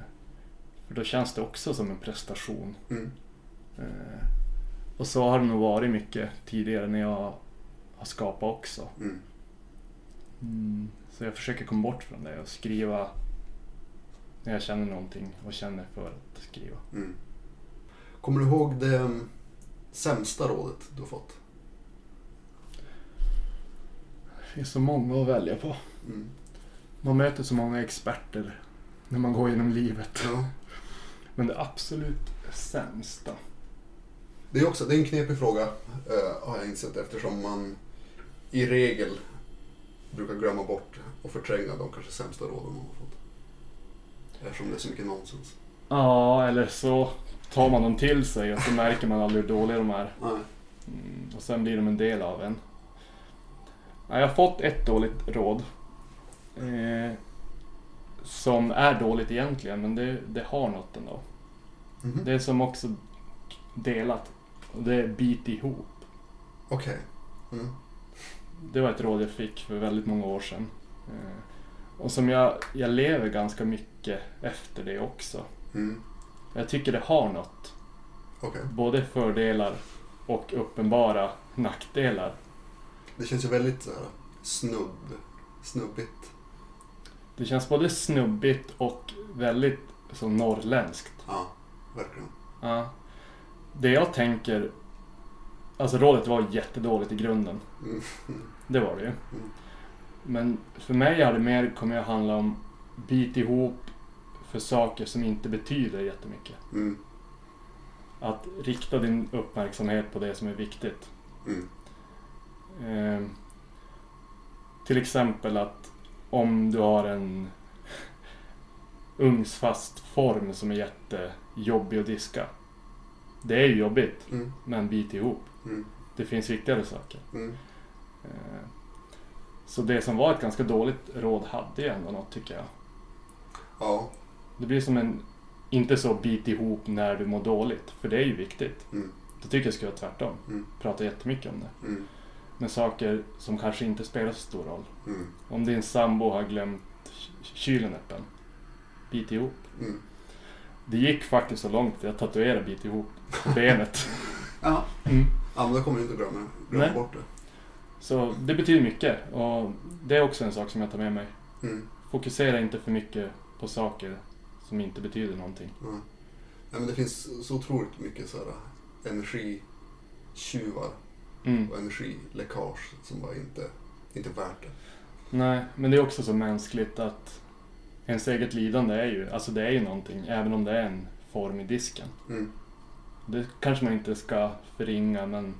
för då känns det också som en prestation. Mm. Eh, och så har det nog varit mycket tidigare när jag har skapat också. Mm. Så jag försöker komma bort från det och skriva när jag känner någonting och känner för att skriva. Mm. Kommer du ihåg det mm, sämsta rådet du har fått? Det finns så många att välja på. Mm. Man möter så många experter när man går genom livet. Ja. [LAUGHS] Men det absolut sämsta. Det är också det är en knepig fråga eh, har jag insett eftersom man i regel brukar glömma bort och förtränga de kanske sämsta råden man har fått. Eftersom det är så mycket nonsens. Ja, eller så tar man dem till sig och så märker man aldrig hur dåliga de är. Nej. Mm, och sen blir de en del av en. Ja, jag har fått ett dåligt råd. Eh, som är dåligt egentligen, men det, det har något ändå. Mhm. Det är som också delat. Och det är bit ihop. Okej. Mm. Det var ett råd jag fick för väldigt många år sedan. Eh, och som jag, jag lever ganska mycket efter det också. Mm. Jag tycker det har något. Okej. Både fördelar och uppenbara nackdelar. Det känns ju väldigt så här, snubb, snubbigt. Det känns både snubbigt och väldigt så norrländskt. Ja, verkligen. Ja. Det jag tänker... Alltså rådet var jättedåligt i grunden. Mm. Det var det ju. Men för mig har det mer kommit att handla om bit ihop för saker som inte betyder jättemycket. Mm. Att rikta din uppmärksamhet på det som är viktigt. Mm. Eh, till exempel att om du har en ugnsfast form som är jättejobbig att diska. Det är ju jobbigt, Mm. men bit ihop. Mm. Det finns viktigare saker. Mm. Eh, Så det som var ett ganska dåligt råd hade ju ändå något tycker jag. Ja. Det blir som en, inte så bit ihop när du mår dåligt, för det är ju viktigt. Mm. Då tycker jag ska vara tvärtom. Mm. Prata jättemycket om det. Mm. Men saker som kanske inte spelar så stor roll. Mm. Om din sambo har glömt ky- kylen öppen, bit ihop. Mm. Det gick faktiskt så långt att jag tatuerade bit ihop benet. [LAUGHS] Ja. Mm. Ja, men då kommer du inte glömma, glömma Nej. bort det. Så det betyder mycket och det är också en sak som jag tar med mig. Mm. Fokusera inte för mycket på saker som inte betyder någonting. Ja. Ja, men det finns så otroligt mycket så här, energitjuvar Mm. och energiläckage som bara inte, inte är värt det. Nej, men det är också så mänskligt att ens eget lidande är ju, alltså det är ju någonting, även om det är en form i disken. Mm. Det kanske man inte ska förringa, men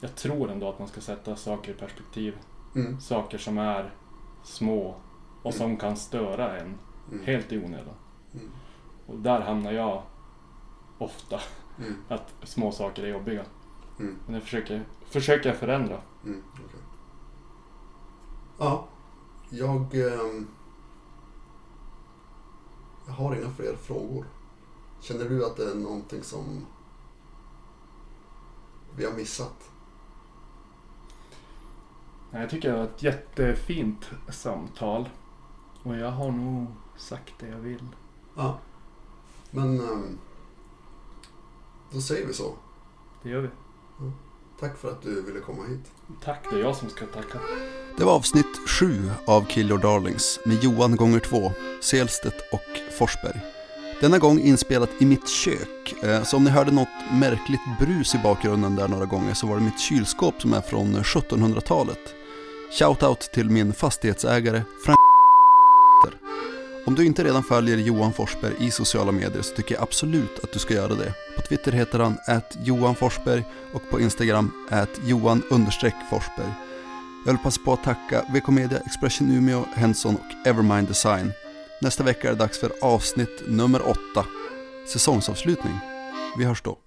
jag tror ändå att man ska sätta saker i perspektiv. Mm. Saker som är små och som kan störa en Mm. helt i onödan. Mm. Och där hamnar jag ofta. Mm. [LAUGHS] Att små saker är jobbiga. Mm. Men det försöker, försöker jag förändra. Mm, okej. Ja, jag... ehm, jag har inga fler frågor. Känner du att det är någonting som vi har missat? Nej, Jag tycker det var ett jättefint samtal. Och jag har nog sagt det jag vill. Ja. Men ehm, då säger vi så. Det gör vi. Tack för att du ville komma hit. Tack, det är jag som ska tacka. Det var avsnitt sju av Kill Your Darlings med Johan gånger två, Selstedt och Forsberg. Denna gång inspelat i mitt kök, eh, så om ni hörde något märkligt brus i bakgrunden där några gånger så var det mitt kylskåp som är från 1700-talet. Shoutout till min fastighetsägare Frank Om du inte redan följer Johan Forsberg i sociala medier så tycker jag absolut att du ska göra det. På Twitter heter han @johanforsberg och på Instagram @johan_forsberg. Jag vill passa på att tacka VK Media, Expression Umeå, Henson och Evermind Design. Nästa vecka är det dags för avsnitt nummer åtta, säsongsavslutning. Vi hörs då.